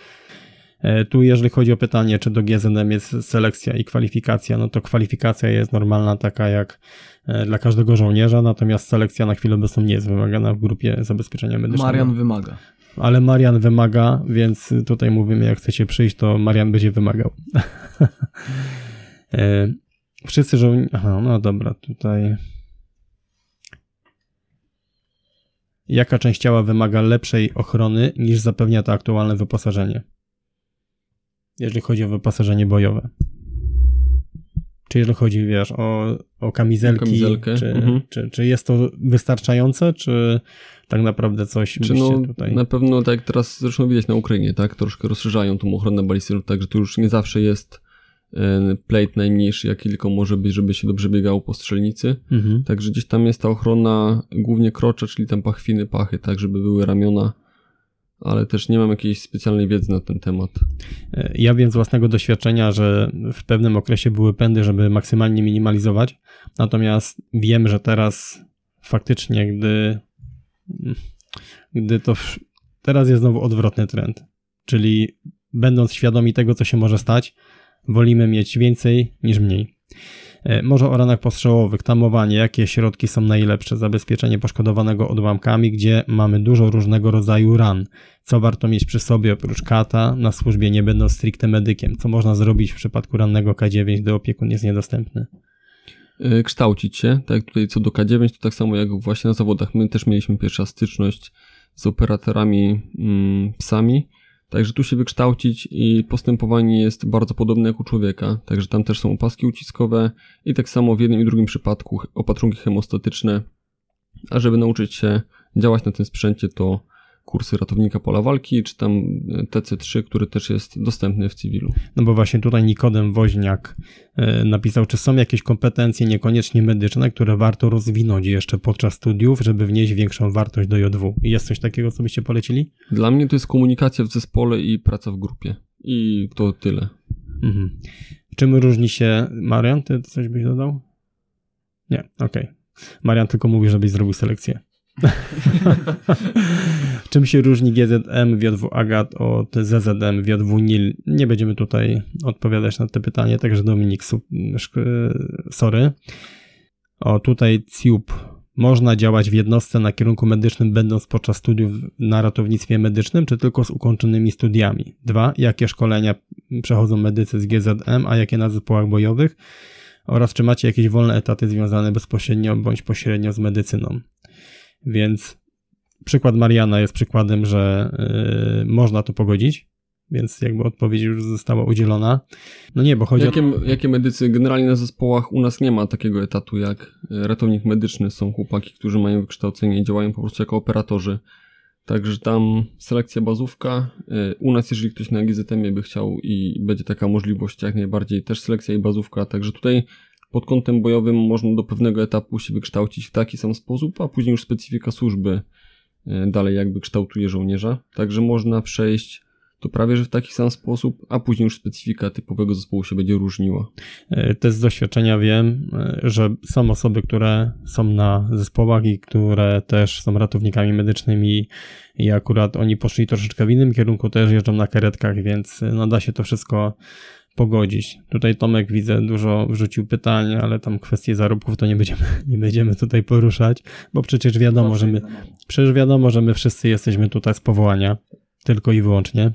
[SPEAKER 1] E, tu jeżeli chodzi o pytanie, czy do GZM jest selekcja i kwalifikacja, no to kwalifikacja jest normalna taka jak e, dla każdego żołnierza, natomiast selekcja na chwilę obecną nie jest wymagana w grupie zabezpieczenia medycznego.
[SPEAKER 3] Marian wymaga.
[SPEAKER 1] Ale Marian wymaga, więc tutaj mówimy, jak chcecie przyjść, to Marian będzie wymagał. [LAUGHS] E, Wszyscy żołnierze. Aha, no dobra, tutaj. Jaka część ciała wymaga lepszej ochrony niż zapewnia to aktualne wyposażenie? Jeżeli chodzi o wyposażenie bojowe. Czy jeżeli chodzi, wiesz, o, o kamizelki,
[SPEAKER 2] Kamizelkę,
[SPEAKER 1] czy,
[SPEAKER 2] mhm.
[SPEAKER 1] czy, czy jest to wystarczające, czy tak naprawdę coś
[SPEAKER 2] Czy no,
[SPEAKER 1] tutaj...
[SPEAKER 2] na pewno tak jak teraz zresztą widać na Ukrainie, tak? Troszkę rozszerzają tą ochronę balistyczną, także to już nie zawsze jest e, plate najmniejszy, jaki tylko może być, żeby się dobrze biegało po strzelnicy.
[SPEAKER 1] Mhm.
[SPEAKER 2] Także gdzieś tam jest ta ochrona głównie krocze, czyli tam pachwiny, pachy, tak, żeby były ramiona ale też nie mam jakiejś specjalnej wiedzy na ten temat.
[SPEAKER 1] E, Ja wiem z własnego doświadczenia, że w pewnym okresie były pędy, żeby maksymalnie minimalizować, natomiast wiem, że teraz faktycznie, gdy, gdy to teraz jest znowu odwrotny trend, czyli będąc świadomi tego, co się może stać, wolimy mieć więcej niż mniej. E, Może o ranach postrzałowych, tamowanie, jakie środki są najlepsze, zabezpieczenie poszkodowanego odłamkami, gdzie mamy dużo różnego rodzaju ran. Co warto mieć przy sobie oprócz kata na służbie, nie będąc stricte medykiem? Co można zrobić w przypadku rannego K9, gdy opiekun jest niedostępny?
[SPEAKER 2] Y, kształcić się, tak tutaj co do K9, to tak samo jak właśnie na zawodach. My też mieliśmy pierwsza styczność z operatorami mm, psami, także tu się wykształcić i postępowanie jest bardzo podobne jak u człowieka, także tam też są opaski uciskowe i tak samo w jednym i drugim przypadku opatrunki hemostatyczne, a żeby nauczyć się działać na tym sprzęcie to kursy ratownika pola walki, czy tam y, TC3, który też jest dostępny w cywilu.
[SPEAKER 1] No bo właśnie tutaj Nikodem Woźniak e, napisał, czy są jakieś kompetencje niekoniecznie medyczne, które warto rozwinąć jeszcze podczas studiów, żeby wnieść większą wartość do JW. Jest coś takiego, co byście polecili?
[SPEAKER 2] Dla mnie to jest komunikacja w zespole i praca w grupie. I to tyle.
[SPEAKER 1] Mhm. Czym różni się Marian? Ty coś byś dodał? Nie, okej. Marian tylko mówi, żebyś zrobił selekcję. [LAUGHS] Czym się różni GZM WJW Agat od ZZM WJW NIL? Nie będziemy tutaj odpowiadać na te pytanie, także Dominik, szk- sorry. O, tutaj CIUP. Można działać w jednostce na kierunku medycznym, będąc podczas studiów na ratownictwie medycznym, czy tylko z ukończonymi studiami? Dwa. Jakie szkolenia przechodzą medycy z GZM, a jakie na zespołach bojowych? Oraz czy macie jakieś wolne etaty związane bezpośrednio bądź pośrednio z medycyną? Więc przykład Mariana jest przykładem, że y, można to pogodzić, więc jakby odpowiedź już została udzielona. No nie, bo chodzi
[SPEAKER 2] Jakie,
[SPEAKER 1] o...
[SPEAKER 2] jakie medycy? Generalnie na zespołach u nas nie ma takiego etatu jak e, ratownik medyczny. Są chłopaki, którzy mają wykształcenie i działają po prostu jako operatorzy. Także tam selekcja bazówka. E, U nas, jeżeli ktoś na GZM by chciał i będzie taka możliwość, jak najbardziej też selekcja i bazówka. Także tutaj pod kątem bojowym można do pewnego etapu się wykształcić w taki sam sposób, a później już specyfika służby e, dalej jakby kształtuje żołnierza. Także można przejść to prawie że w taki sam sposób, a później już specyfika typowego zespołu się będzie różniła.
[SPEAKER 1] Y, Też z doświadczenia wiem, y, że są osoby, które są na zespołach i które też są ratownikami medycznymi i akurat oni poszli troszeczkę w innym kierunku, też jeżdżą na karetkach, więc y, no się to wszystko pogodzić. Tutaj Tomek widzę dużo wrzucił pytań, ale tam kwestie zarobków to nie będziemy, [LAUGHS] nie będziemy tutaj poruszać, bo przecież wiadomo, że my, przecież wiadomo, że my wszyscy jesteśmy tutaj z powołania, tylko i wyłącznie.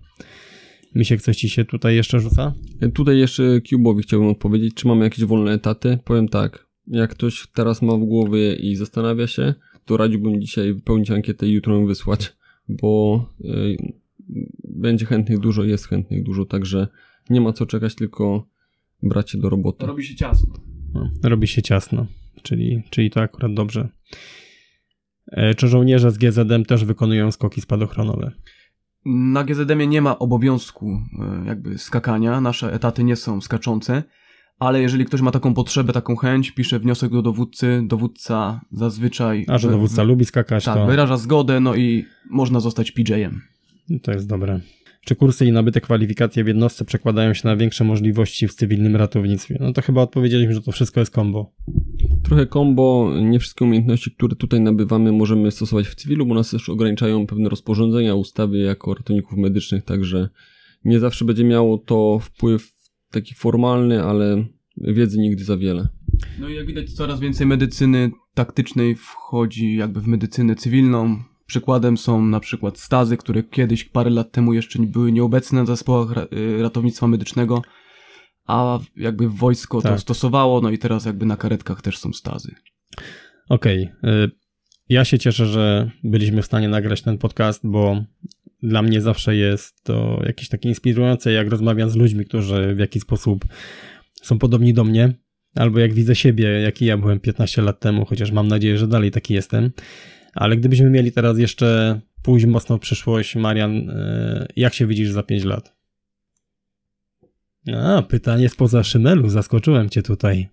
[SPEAKER 1] Misiek, coś ci się tutaj jeszcze rzuca?
[SPEAKER 2] Tutaj jeszcze Cube'owi chciałbym odpowiedzieć, czy mamy jakieś wolne etaty. Powiem tak, jak ktoś teraz ma w głowie i zastanawia się, to radziłbym dzisiaj wypełnić ankietę i jutro ją wysłać, bo y, będzie chętnych dużo, jest chętnych dużo, także nie ma co czekać, tylko brać się do roboty.
[SPEAKER 3] Robi się ciasno.
[SPEAKER 1] No, robi się ciasno, czyli, czyli to akurat dobrze. E, Czy żołnierze z GZM też wykonują skoki spadochronowe?
[SPEAKER 3] Na GZM-ie nie ma obowiązku e, jakby skakania, nasze etaty nie są skaczące, ale jeżeli ktoś ma taką potrzebę, taką chęć, pisze wniosek do dowódcy, dowódca zazwyczaj
[SPEAKER 1] A że dowódca lubi skakać,
[SPEAKER 3] tak,
[SPEAKER 1] to,
[SPEAKER 3] wyraża zgodę, no i można zostać PJ-em.
[SPEAKER 1] to jest dobre. Czy kursy i nabyte kwalifikacje w jednostce przekładają się na większe możliwości w cywilnym ratownictwie? No to chyba odpowiedzieliśmy, że to wszystko jest kombo.
[SPEAKER 2] Trochę kombo, nie wszystkie umiejętności, które tutaj nabywamy, możemy stosować w cywilu, bo nas też ograniczają pewne rozporządzenia, ustawy jako ratowników medycznych, także nie zawsze będzie miało to wpływ taki formalny, ale wiedzy nigdy za wiele.
[SPEAKER 3] No i jak widać coraz więcej medycyny taktycznej wchodzi jakby w medycynę cywilną. Przykładem są na przykład stazy, które kiedyś parę lat temu jeszcze były nieobecne na zespołach y, ratownictwa medycznego, a jakby wojsko to
[SPEAKER 1] Tak.
[SPEAKER 3] stosowało, no i teraz jakby na karetkach też są stazy.
[SPEAKER 1] Okej. y, Ja się cieszę, że byliśmy w stanie nagrać ten podcast, bo dla mnie zawsze jest to jakieś takie inspirujące, jak rozmawiam z ludźmi, którzy w jakiś sposób są podobni do mnie, albo jak widzę siebie, jaki ja byłem 15 lat temu, chociaż mam nadzieję, że dalej taki jestem. Ale gdybyśmy mieli teraz jeszcze pójść mocno w przyszłość, Marian, y, jak się widzisz za 5 lat? A, pytanie spoza szymelu, zaskoczyłem cię tutaj.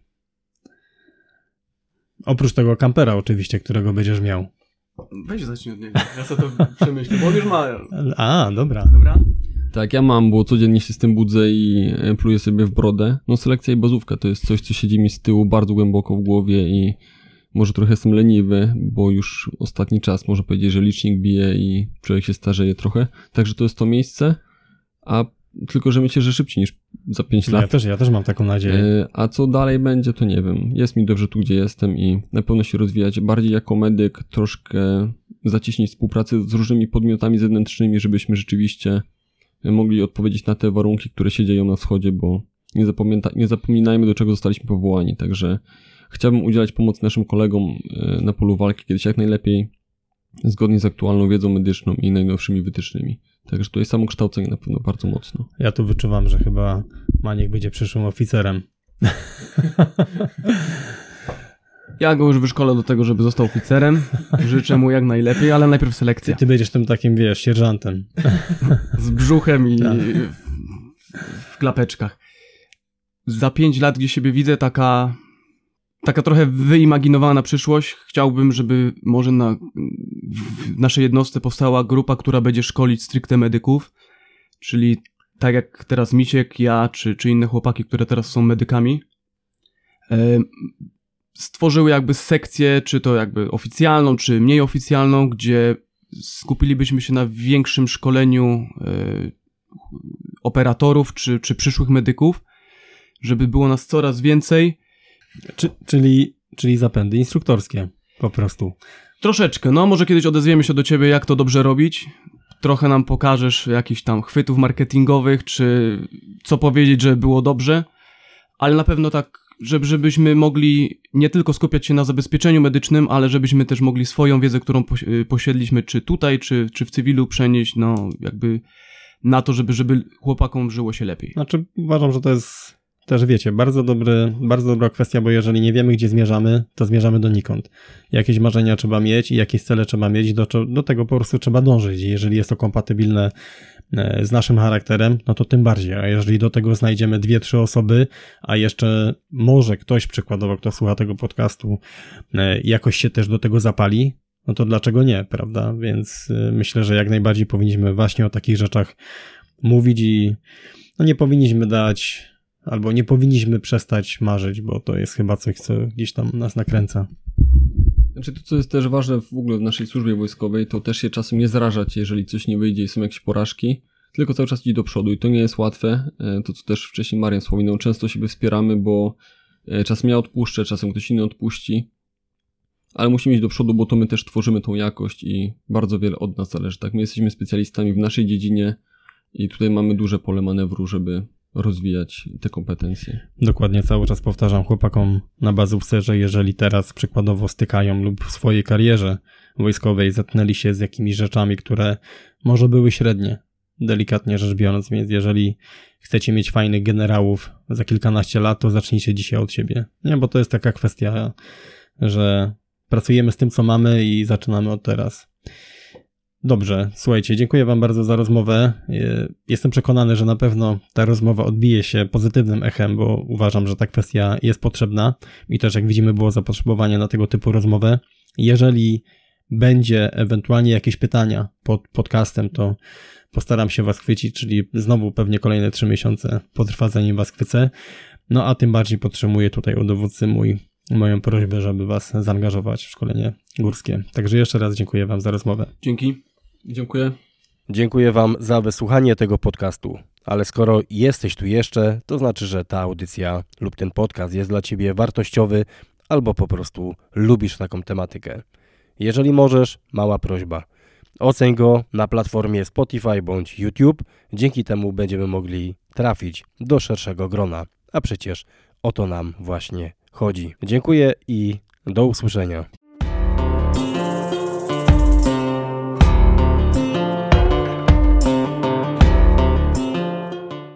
[SPEAKER 1] Oprócz tego kampera oczywiście, którego będziesz miał.
[SPEAKER 3] Weź zacznij od niego. Ja sobie to przemyślę, bo on już ma.
[SPEAKER 1] A, dobra.
[SPEAKER 3] Dobra?
[SPEAKER 2] Tak, ja mam, bo codziennie się z tym budzę i e, pluję sobie w brodę. No selekcja i bazówka to jest coś, co siedzi mi z tyłu bardzo głęboko w głowie i może trochę jestem leniwy, bo już ostatni czas można powiedzieć, że licznik bije i człowiek się starzeje trochę. Także to jest to miejsce, a tylko, że myślę, że szybciej niż za 5
[SPEAKER 1] Ja
[SPEAKER 2] lat.
[SPEAKER 1] też, ja też mam taką nadzieję.
[SPEAKER 2] E, A co dalej będzie, to nie wiem. Jest mi dobrze tu, gdzie jestem i na pewno się rozwijać bardziej jako medyk, troszkę zacieśnić współpracę z różnymi podmiotami zewnętrznymi, żebyśmy rzeczywiście mogli odpowiedzieć na te warunki, które się dzieją na wschodzie, bo nie, zapamięta- nie zapominajmy, do czego zostaliśmy powołani. Także chciałbym udzielać pomocy naszym kolegom e, na polu walki kiedyś jak najlepiej, zgodnie z aktualną wiedzą medyczną i najnowszymi wytycznymi. Także tutaj samo kształcenie na pewno bardzo mocno.
[SPEAKER 1] Ja tu wyczuwam, że chyba Maniek będzie przyszłym oficerem.
[SPEAKER 3] Ja go już wyszkolę do tego, żeby został oficerem. Życzę mu jak najlepiej, ale najpierw
[SPEAKER 1] Ty,
[SPEAKER 3] selekcja.
[SPEAKER 1] ty będziesz tym takim, wiesz, sierżantem.
[SPEAKER 3] Z brzuchem i
[SPEAKER 1] Tak.
[SPEAKER 3] w, w klapeczkach. Za pięć lat, gdzie siebie widzę, taka, taka trochę wyimaginowana przyszłość. Chciałbym, żeby może na, w naszej jednostce powstała grupa, która będzie szkolić stricte medyków, czyli tak jak teraz Misiek, ja, czy, czy inne chłopaki, które teraz są medykami. Em, stworzyły jakby sekcję, czy to jakby oficjalną, czy mniej oficjalną, gdzie skupilibyśmy się na większym szkoleniu e, operatorów, czy, czy przyszłych medyków, żeby było nas coraz więcej.
[SPEAKER 1] Czy, czyli, czyli zapędy instruktorskie, po prostu.
[SPEAKER 3] Troszeczkę, no może kiedyś odezwiemy się do ciebie, jak to dobrze robić. Trochę nam pokażesz jakichś tam chwytów marketingowych, czy co powiedzieć, że było dobrze, ale na pewno tak, żeby, żebyśmy mogli nie tylko skupiać się na zabezpieczeniu medycznym, ale żebyśmy też mogli swoją wiedzę, którą y, posiedliśmy, czy tutaj, czy, czy w cywilu przenieść, no jakby na to, żeby, żeby chłopakom żyło się lepiej.
[SPEAKER 1] Znaczy, uważam, że to jest też, wiecie, bardzo dobry, bardzo dobra kwestia, bo jeżeli nie wiemy, gdzie zmierzamy, to zmierzamy donikąd. Jakieś marzenia trzeba mieć i jakieś cele trzeba mieć, do, do tego po prostu trzeba dążyć. Jeżeli jest to kompatybilne e, z naszym charakterem, no to tym bardziej. A jeżeli do tego znajdziemy dwie, trzy osoby, a jeszcze może ktoś przykładowo, kto słucha tego podcastu, e, jakoś się też do tego zapali, no to dlaczego nie, prawda? Więc e, myślę, że jak najbardziej powinniśmy właśnie o takich rzeczach mówić i no nie powinniśmy dać, albo nie powinniśmy przestać marzyć, bo to jest chyba coś, co gdzieś tam nas nakręca.
[SPEAKER 2] Znaczy to, co jest też ważne w ogóle w naszej służbie wojskowej, to też się czasem nie zrażać, jeżeli coś nie wyjdzie i są jakieś porażki, tylko cały czas iść do przodu i to nie jest łatwe. E, To, co też wcześniej Marian wspominał, często siebie wspieramy, bo e, czasem ja odpuszczę, czasem ktoś inny odpuści, ale musimy iść do przodu, bo to my też tworzymy tą jakość i bardzo wiele od nas zależy. Tak, my jesteśmy specjalistami w naszej dziedzinie i tutaj mamy duże pole manewru, żeby rozwijać te kompetencje.
[SPEAKER 1] Dokładnie cały czas powtarzam chłopakom na bazówce, że jeżeli teraz przykładowo stykają lub w swojej karierze wojskowej zetknęli się z jakimiś rzeczami, które może były średnie, delikatnie rzecz biorąc, więc jeżeli chcecie mieć fajnych generałów za kilkanaście lat, to zacznijcie dzisiaj od siebie. Nie, bo to jest taka kwestia, że pracujemy z tym, co mamy i zaczynamy od teraz. Dobrze, słuchajcie, dziękuję Wam bardzo za rozmowę. E, Jestem przekonany, że na pewno ta rozmowa odbije się pozytywnym echem, bo uważam, że ta kwestia jest potrzebna i też, jak widzimy, było zapotrzebowanie na tego typu rozmowę. Jeżeli będzie ewentualnie jakieś pytania pod podcastem, to postaram się Was chwycić, czyli znowu pewnie kolejne trzy miesiące potrwa, zanim Was chwycę. No a tym bardziej podtrzymuję tutaj u dowódcy mój, moją prośbę, żeby Was zaangażować w szkolenie górskie. Także jeszcze raz dziękuję Wam za rozmowę.
[SPEAKER 3] Dzięki.
[SPEAKER 2] Dziękuję.
[SPEAKER 4] Dziękuję Wam za wysłuchanie tego podcastu. Ale skoro jesteś tu jeszcze, to znaczy, że ta audycja lub ten podcast jest dla Ciebie wartościowy albo po prostu lubisz taką tematykę. Jeżeli możesz, mała prośba. Oceń go na platformie Spotify bądź YouTube. Dzięki temu będziemy mogli trafić do szerszego grona. A przecież o to nam właśnie chodzi. Dziękuję i do usłyszenia.